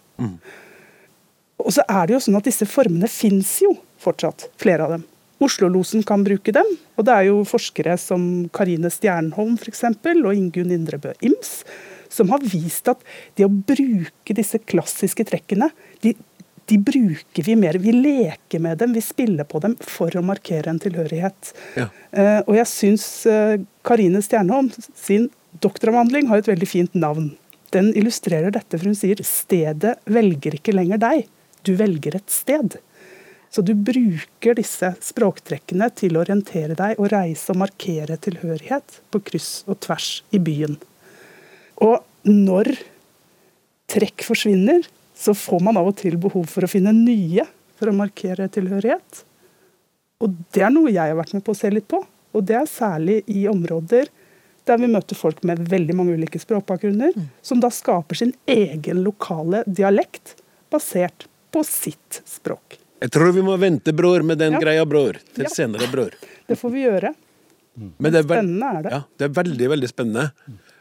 Og så er det jo sånn at disse formene fins jo fortsatt, flere av dem. Oslo-losen kan bruke dem, og det er jo forskere som Karine Stjernholm eksempel, og Ingunn Indrebø Ims som har vist at det å bruke disse klassiske trekkene, de, de bruker vi mer. Vi leker med dem, vi spiller på dem for å markere en tilhørighet. Ja. Uh, og jeg syns eh, Karine Stjernholm sin doktoravhandling har et veldig fint navn. Den illustrerer dette, for hun sier 'stedet velger ikke lenger deg, du velger et sted'. Så du bruker disse språktrekkene til å orientere deg og reise og markere tilhørighet på kryss og tvers i byen. Og når trekk forsvinner, så får man av og til behov for å finne nye for å markere tilhørighet. Og det er noe jeg har vært med på å se litt på. Og det er særlig i områder der vi møter folk med veldig mange ulike språkbakgrunner, som da skaper sin egen lokale dialekt basert på sitt språk. Jeg tror vi må vente, bror, med den Ja. greia, bror. Til Ja. senere, bror. Det får vi gjøre. Men det er Spennende er det. Ja, det er veldig, veldig spennende.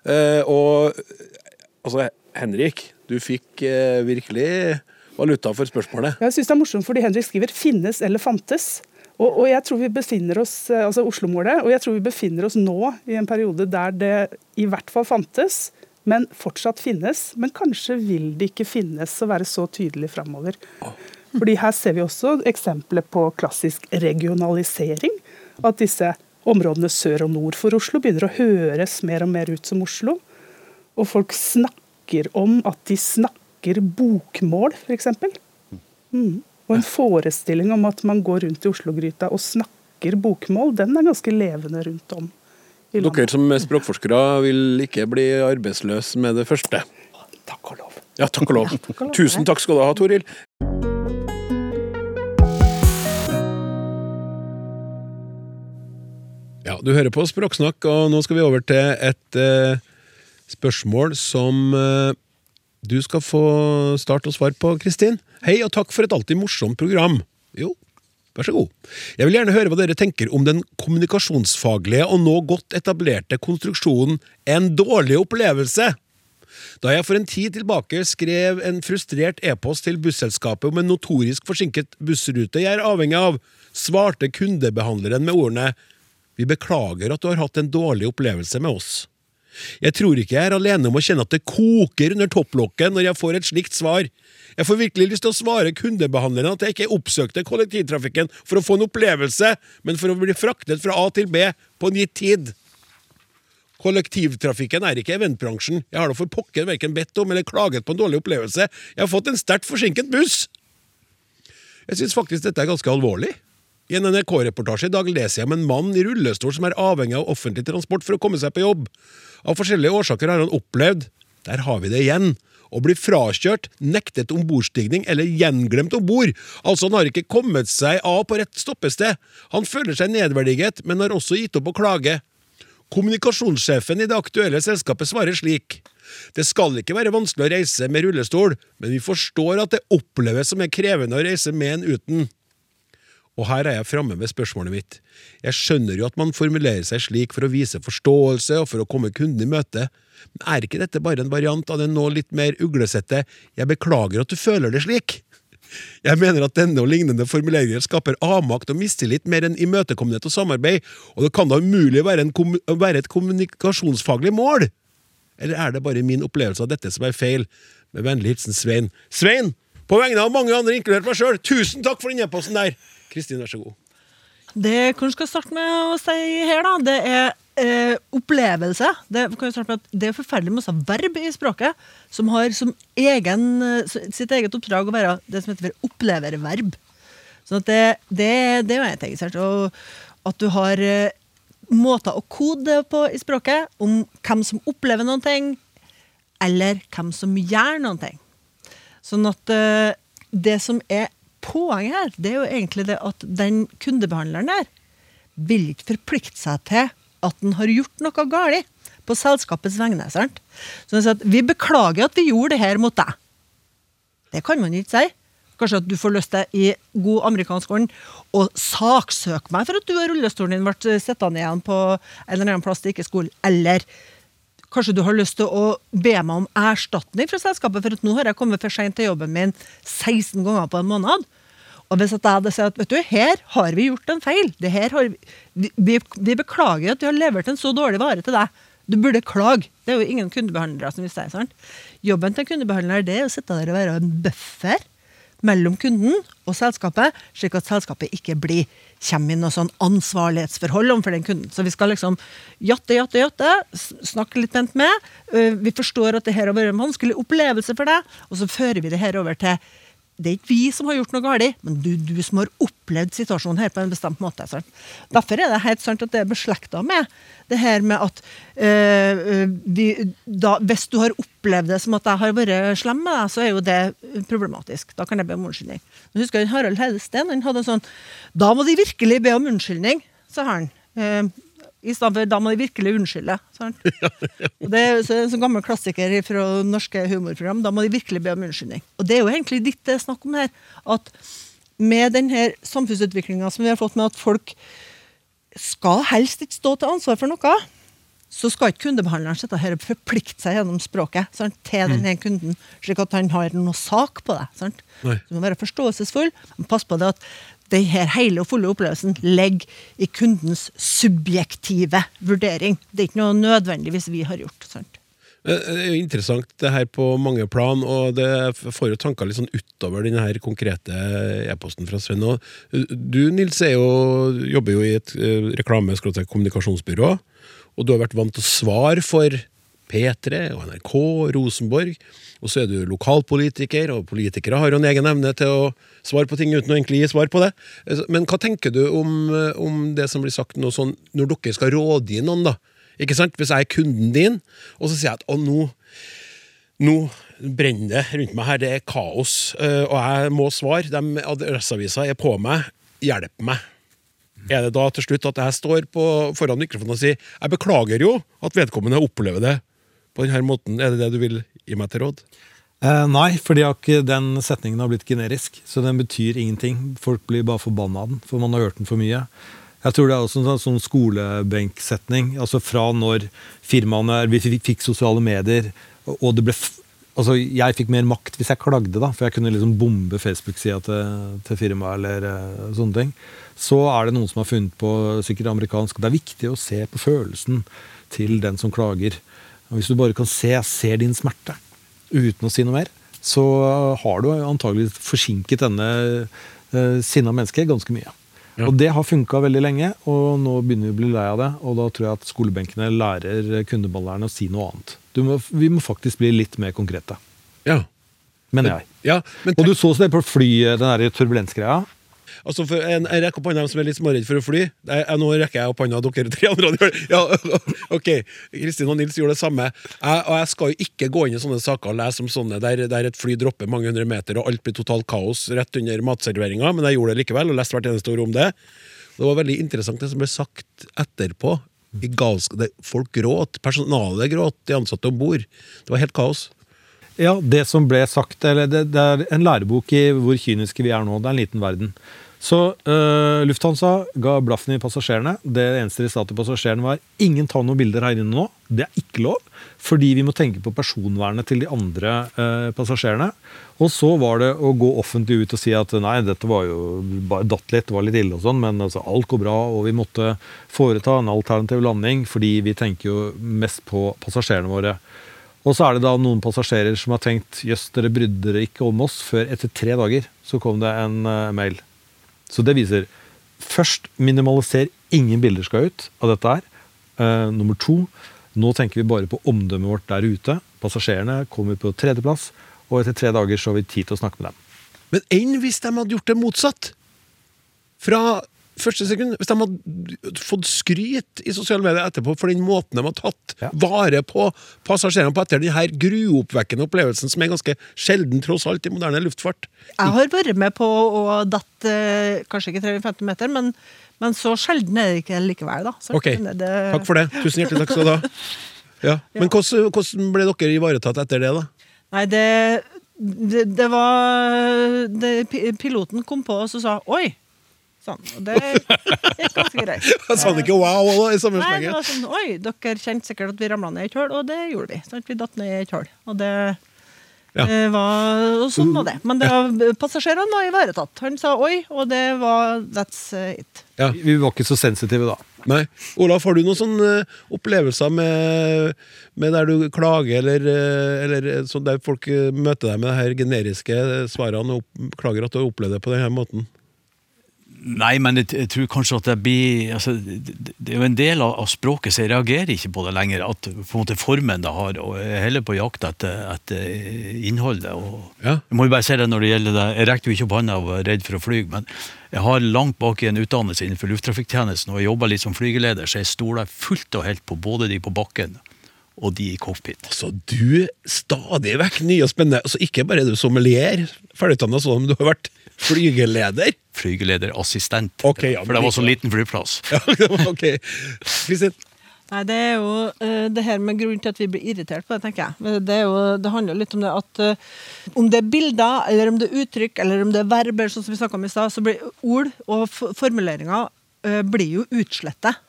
Uh, og altså, Henrik, du fikk eh, virkelig valuta for spørsmålet. Jeg synes det er morsomt fordi Henrik skriver 'finnes eller fantes'. Og, og jeg tror vi befinner oss, eh, altså Oslo-målet, og jeg tror vi befinner oss nå i en periode der det i hvert fall fantes, men fortsatt finnes. Men kanskje vil det ikke finnes å være så tydelig framover. Fordi her ser vi også eksempler på klassisk regionalisering. At disse områdene sør og nord for Oslo begynner å høres mer og mer ut som Oslo. Og folk snakker om at de snakker bokmål, f.eks. Mm. Og en forestilling om at man går rundt i Oslo-gryta og snakker bokmål, den er ganske levende rundt om. Dere som er språkforskere vil ikke bli arbeidsløse med det første. Takk og lov. Ja, takk og lov. Takk og lov. Tusen takk skal du ha, Toril. Ja, du hører på Språksnakk, og nå skal vi over til et eh, spørsmål som eh, du skal få starte og svare på, Kristin. Hei, og takk for et alltid morsomt program. Jo, vær så god. Jeg vil gjerne høre hva dere tenker om den kommunikasjonsfaglige og nå godt etablerte konstruksjonen en dårlig opplevelse. Da jeg for en tid tilbake skrev en frustrert e-post til busselskapet om en notorisk forsinket bussrute jeg er avhengig av, svarte kundebehandleren med ordene Vi beklager at du har hatt en dårlig opplevelse med oss. Jeg tror ikke jeg er alene om å kjenne at det koker under topplokket når jeg får et slikt svar. Jeg får virkelig lyst til å svare kundebehandleren at jeg ikke oppsøkte kollektivtrafikken for å få en opplevelse, men for å bli fraktet fra A til B på en gitt tid. Kollektivtrafikken er ikke eventbransjen. Jeg har da for pokker verken bedt om eller klaget på en dårlig opplevelse. Jeg har fått en sterkt forsinket buss! Jeg syns faktisk dette er ganske alvorlig. I en NRK-reportasje i dag leser jeg om en mann i rullestol som er avhengig av offentlig transport for å komme seg på jobb. Av forskjellige årsaker har han opplevd, der har vi det igjen, å bli frakjørt, nektet ombordstigning eller gjenglemt om bord. Altså, han har ikke kommet seg av på rett stoppested. Han føler seg nedverdiget, men har også gitt opp å klage. Kommunikasjonssjefen i det aktuelle selskapet svarer slik. Det skal ikke være vanskelig å reise med rullestol, men vi forstår at det oppleves som er krevende å reise med en uten. Og her er jeg framme med spørsmålet mitt. Jeg skjønner jo at man formulerer seg slik for å vise forståelse og for å komme kunden i møte, men er ikke dette bare en variant av den nå litt mer uglesette 'jeg beklager at du føler det slik'? Jeg mener at denne og lignende formuleringer skaper avmakt og mistillit mer enn imøtekommenhet og samarbeid, og det kan da umulig være, være et kommunikasjonsfaglig mål? Eller er det bare min opplevelse av dette som er feil? Med vennlig hilsen Svein. Svein! På vegne av mange andre, inkludert meg sjøl, tusen takk for den e-posten der! Kristin, vær så god. Det kan skal starte med å si her, da, det er eh, opplevelse. Det, det er forferdelig masse verb i språket som har som egen, eh, sitt eget oppdrag å være det som heter oppleververb. Sånn at det, det, det er jo en ting. At du har eh, måter å kode på i språket om hvem som opplever noen ting, eller hvem som gjør noen ting. Sånn at eh, det som er poenget her, det er jo egentlig det at den kundebehandleren der vil ikke forplikte seg til at den har gjort noe galt på selskapets vegne. sant? Så den sier at vi beklager at vi gjorde det her mot deg. Det kan man ikke si. Kanskje at du får lyst til i god amerikansk ånd å saksøke meg for at du og rullestolen din ble sittende igjen på en eller annen plass det ikke skulle. Eller kanskje du har lyst til å be meg om erstatning fra selskapet for at nå har jeg kommet for seint til jobben min 16 ganger på en måned. Og hvis at jeg hadde sagt vet du, her har vi gjort en feil, vi, vi, vi beklager at vi har levert en så dårlig vare til deg. Du burde klage. Det er jo ingen kundebehandlere som vil si sant? Jobben til en kundebehandler det er å sitte der og være en buffer mellom kunden og selskapet, slik at selskapet ikke blir, kommer i noe sånn ansvarlighetsforhold overfor den kunden. Så vi skal liksom jatte, jatte, jatte, snakke litt pent med. Øh, Vi forstår at det her har vært en vanskelig opplevelse for deg, og så fører vi det her over til det er ikke vi som har gjort noe galt, men du, du som har opplevd situasjonen her på en bestemt måte. Sånn. Derfor er det helt sant at det er beslekta med det her med at øh, vi, da, hvis du har opplevd det som at jeg har vært slem med deg, så er jo det problematisk. Da kan jeg be om unnskyldning. Jeg husker jeg Harald Heidesteen han hadde en sånn Da må de virkelig be om unnskyldning, sa han. Eh, I stedet for da må de virkelig unnskylde. Sant? Og Det er en sånn gammel klassiker fra norske humorprogram. Da må de virkelig be om unnskyldning. Og det er jo egentlig ditt det er snakk om her. At med denne samfunnsutviklinga som vi har fått med at folk skal helst ikke stå til ansvar for noe, så skal ikke kundebehandleren sitte her og forplikte seg gjennom språket sant, til denne kunden, slik at han har noe sak på det. Sant? Du må være forståelsesfull, pass på det at den her hele og fulle opplevelsen ligger i kundens subjektive vurdering. Det er ikke noe nødvendigvis vi har gjort. Sant? Eh, Det er jo interessant det her på mange plan, og det får jo tanker litt sånn utover den her konkrete e-posten fra Sven. Du, Nils, jo, jobber jo i et reklame- reklame-kommunikasjonsbyrå, og du har vært vant til å svare for P3 og NRK, Rosenborg, og så er du lokalpolitiker, og politikere har jo en egen evne til å svare på ting uten å egentlig gi svar på det. Men hva tenker du om, eh, om det som blir sagt nå, sånn, når dere skal rådgi noen, da? Ikke sant? Hvis jeg er kunden din, og så sier jeg at å, nå, nå brenner det rundt meg her, det er kaos, eh, og jeg må svare. De Adresseavisa er på meg, hjelp meg. Er det da til slutt at jeg står på, foran mikrofonen og sier jeg beklager jo at vedkommende opplever det på denne måten? Er det det du vil gi meg til råd? Eh, nei, ikke den setningen har blitt generisk. Så den betyr ingenting. Folk blir bare forbanna av den, for man har hørt den for mye. Jeg tror det er også en sånn skolebenksetning. Altså fra når firmaene Vi fikk, sosiale medier, og det ble Altså, jeg fikk mer makt hvis jeg klagde, da, for jeg kunne liksom bombe Facebook-sida til, til firmaet eller uh, sånne ting. Så er det noen som har funnet på sikkert amerikansk. Det er viktig å se på følelsen til den som klager. Og hvis du bare kan se, jeg ser din smerte, uten å si noe mer, så har du antagelig forsinket denne uh, sinna mennesket ganske mye. Og det har funka veldig lenge, og nå begynner vi å bli lei av det. Og da tror jeg at skolebenkene lærer kundebehandlerne å si noe annet. Du må, vi må faktisk bli litt mer konkrete. Ja. Mener jeg. Ja, men og du så det på flyet, den turbulensgreia. Altså for en, Jeg rekker opp hånda som er litt småredd for å fly. Jeg, jeg, nå rekker jeg opp hånda dere tre andre. Ja, ok, Kristin og Nils gjorde det samme. Jeg, og jeg skal jo ikke gå inn i sånne saker og lese om sånne der, der et fly dropper mange hundre meter og alt blir totalt kaos rett under matserveringa, men jeg gjorde det likevel og leste hvert eneste ord om det. Det var veldig interessant det som ble sagt etterpå. Galsk, det, folk gråt, personalet gråt, de ansatte om bord. Det var helt kaos. Ja, det som ble sagt, eller det, det er en lærebok i hvor kyniske vi er nå. Det er en liten verden. Så uh, Lufthansa ga blaffen i passasjerene. Det eneste de sa til passasjerene var ingen ta noen bilder her inne nå. Det er ikke lov, fordi vi må tenke på personvernet til de andre uh, passasjerene. Og så var det å gå offentlig ut og si at nei, dette var jo bare datt litt, det var litt ille og sånn, men altså, alt går bra, og vi måtte foreta en alternativ landing fordi vi tenker jo mest på passasjerene våre. Og så er det da noen passasjerer som har tenkt jøss, dere brydde dere ikke om oss før etter tre dager. Så kom det en uh, mail. Så det viser først minimaliser ingen bilder skal ut av dette her. Uh, nummer to, nå tenker vi bare på omdømmet vårt der ute. Passasjerene kommer på tredjeplass, og etter tre dager så har vi tid til å snakke med dem. Men enn hvis de hadde gjort det motsatt? Fra første sekund, Hvis de hadde fått skryt i sosiale medier etterpå for den måten de har tatt vare på passasjerene på etter denne gruoppvekkende opplevelsen, som er ganske sjelden tross alt i moderne luftfart Jeg har vært med på å datte eh, kanskje ikke 350 meter, men, men så sjelden er det ikke likevel, da. Så Ok, det, takk for det. Tusen hjertelig takk skal du ha. Ja. Men hvordan, hvordan ble dere ivaretatt etter det, da? Nei, det, det, det var det, Piloten kom på oss og sa 'oi'. Sånn. Og det gikk ganske greit. Han sa han ikke wow da, i samme Nei, det var sånn, Oi, dere kjente sikkert at vi ramla ned i et hull, og det gjorde vi. Sant? Vi datt ned i et hull. Og det Ja. eh, var og sånn var det. Men det var, passasjerene var ivaretatt. Han sa oi, og det var that's it. Ja, Vi var ikke så sensitive da. Nei. Olaf, har du noen sånne eh, opplevelser med, med der du klager, eller, eh, eller sånn der folk eh, møter deg med de her generiske svarene og klager at du har opplevd det på denne måten? Nei, men jeg, jeg tror kanskje at det blir altså, det, det er jo en del av, av språket, så jeg reagerer ikke på det lenger. At på en måte formen det har, og jeg er heller på jakt etter, etter innholdet. Og, Ja. Jeg må jo bare si det når det gjelder det. Jeg rekte jo ikke opp hånda og var redd for å fly, men jeg har langt bak i en utdannelse innenfor lufttrafikktjenesten, og jeg jobber litt som flygeleder, så jeg stoler fullt og helt på både de på bakken og de i cockpit. Så du stadig vekk nye og spennende Altså Ikke bare er du sommelier, ferdigutdanna sånn, men du har vært flygeleder. Flygelederassistent. Okay, ja, for det var så liten flyplass. Ja, ok. Kristin? Nei, det er jo eh, det her med grunnen til at vi blir irritert på det, tenker jeg. Det, er jo, det handler jo litt om det at eh, om det er bilder, eller om det er uttrykk, eller om det er verber, sånn som vi snakka om i stad, så blir ord og formuleringer eh, blir jo utslettet.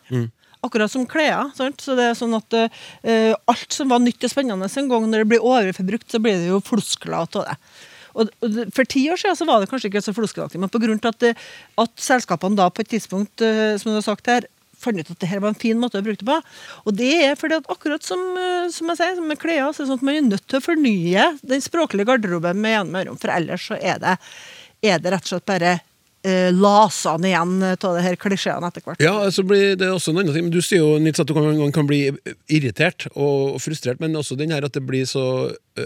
Akkurat som klær. sant? Så det er sånn at uh, Alt som var nytt og spennende en gang, når det blir overforbrukt, så blir det jo floskler av det. Og, og For ti år siden så var det kanskje ikke så floskelaktig, men pga. At, det- at selskapene da på et tidspunkt, eh, som du har sagt her, fant ut at det her var en fin måte å bruke det på. Og det er fordi at akkurat som, eh, som jeg sier, som med klær, så er det sånn at man er nødt til å fornye den språklige garderoben med gjennom mellomrom, for ellers så er det, er det rett og slett bare eh, lasene igjen av det her klisjeene etter hvert. Ja, så blir det også en annen ting. Men Du sier jo Nils, at du kan, kan bli irritert og, frustrert, men også den her at det blir så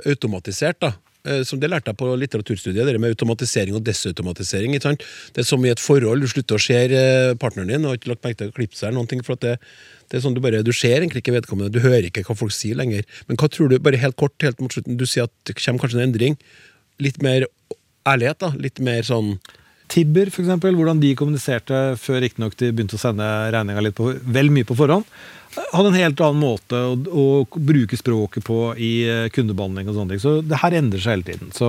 automatisert. da. Eh, Som Det lærte jeg på litteraturstudiet, det med automatisering og desautomatisering. Det er som i et forhold, du slutter å se eh, partneren din og har ikke lagt merke til klippseg eller noen ting. for det, det er sånn Du bare, du ser egentlig ikke vedkommende, du hører ikke hva folk sier lenger. Men hva tror du, bare helt kort, helt mot slutten, du sier at det kommer kanskje en endring. Litt mer ærlighet, da? Litt mer sånn Tibber, for eksempel, hvordan de kommuniserte før riktignok de begynte å sende regninga litt vel mye på forhånd, hadde en helt annen måte å, å bruke språket på i eh, kundebehandling og sånne ting. Så det her endrer seg hele tiden. Så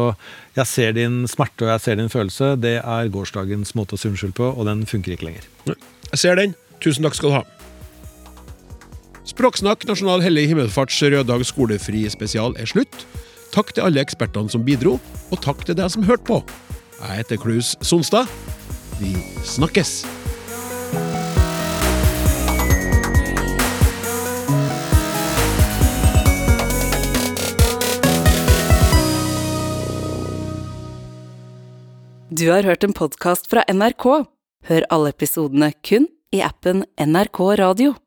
jeg ser din smerte og jeg ser din følelse. Det er gårsdagens måte å si unnskyld på, og den funker ikke lenger. Jeg ser den. Tusen takk skal du ha. Språksnakk Nasjonal hellig himmelfarts røddag skolefri spesial er slutt. Takk til alle ekspertene som bidro, og takk til deg som hørte på. Jeg heter Klaus Sonstad. Vi snakkes! Du har hørt en podkast fra NRK. Hør alle episodene kun i appen NRK Radio.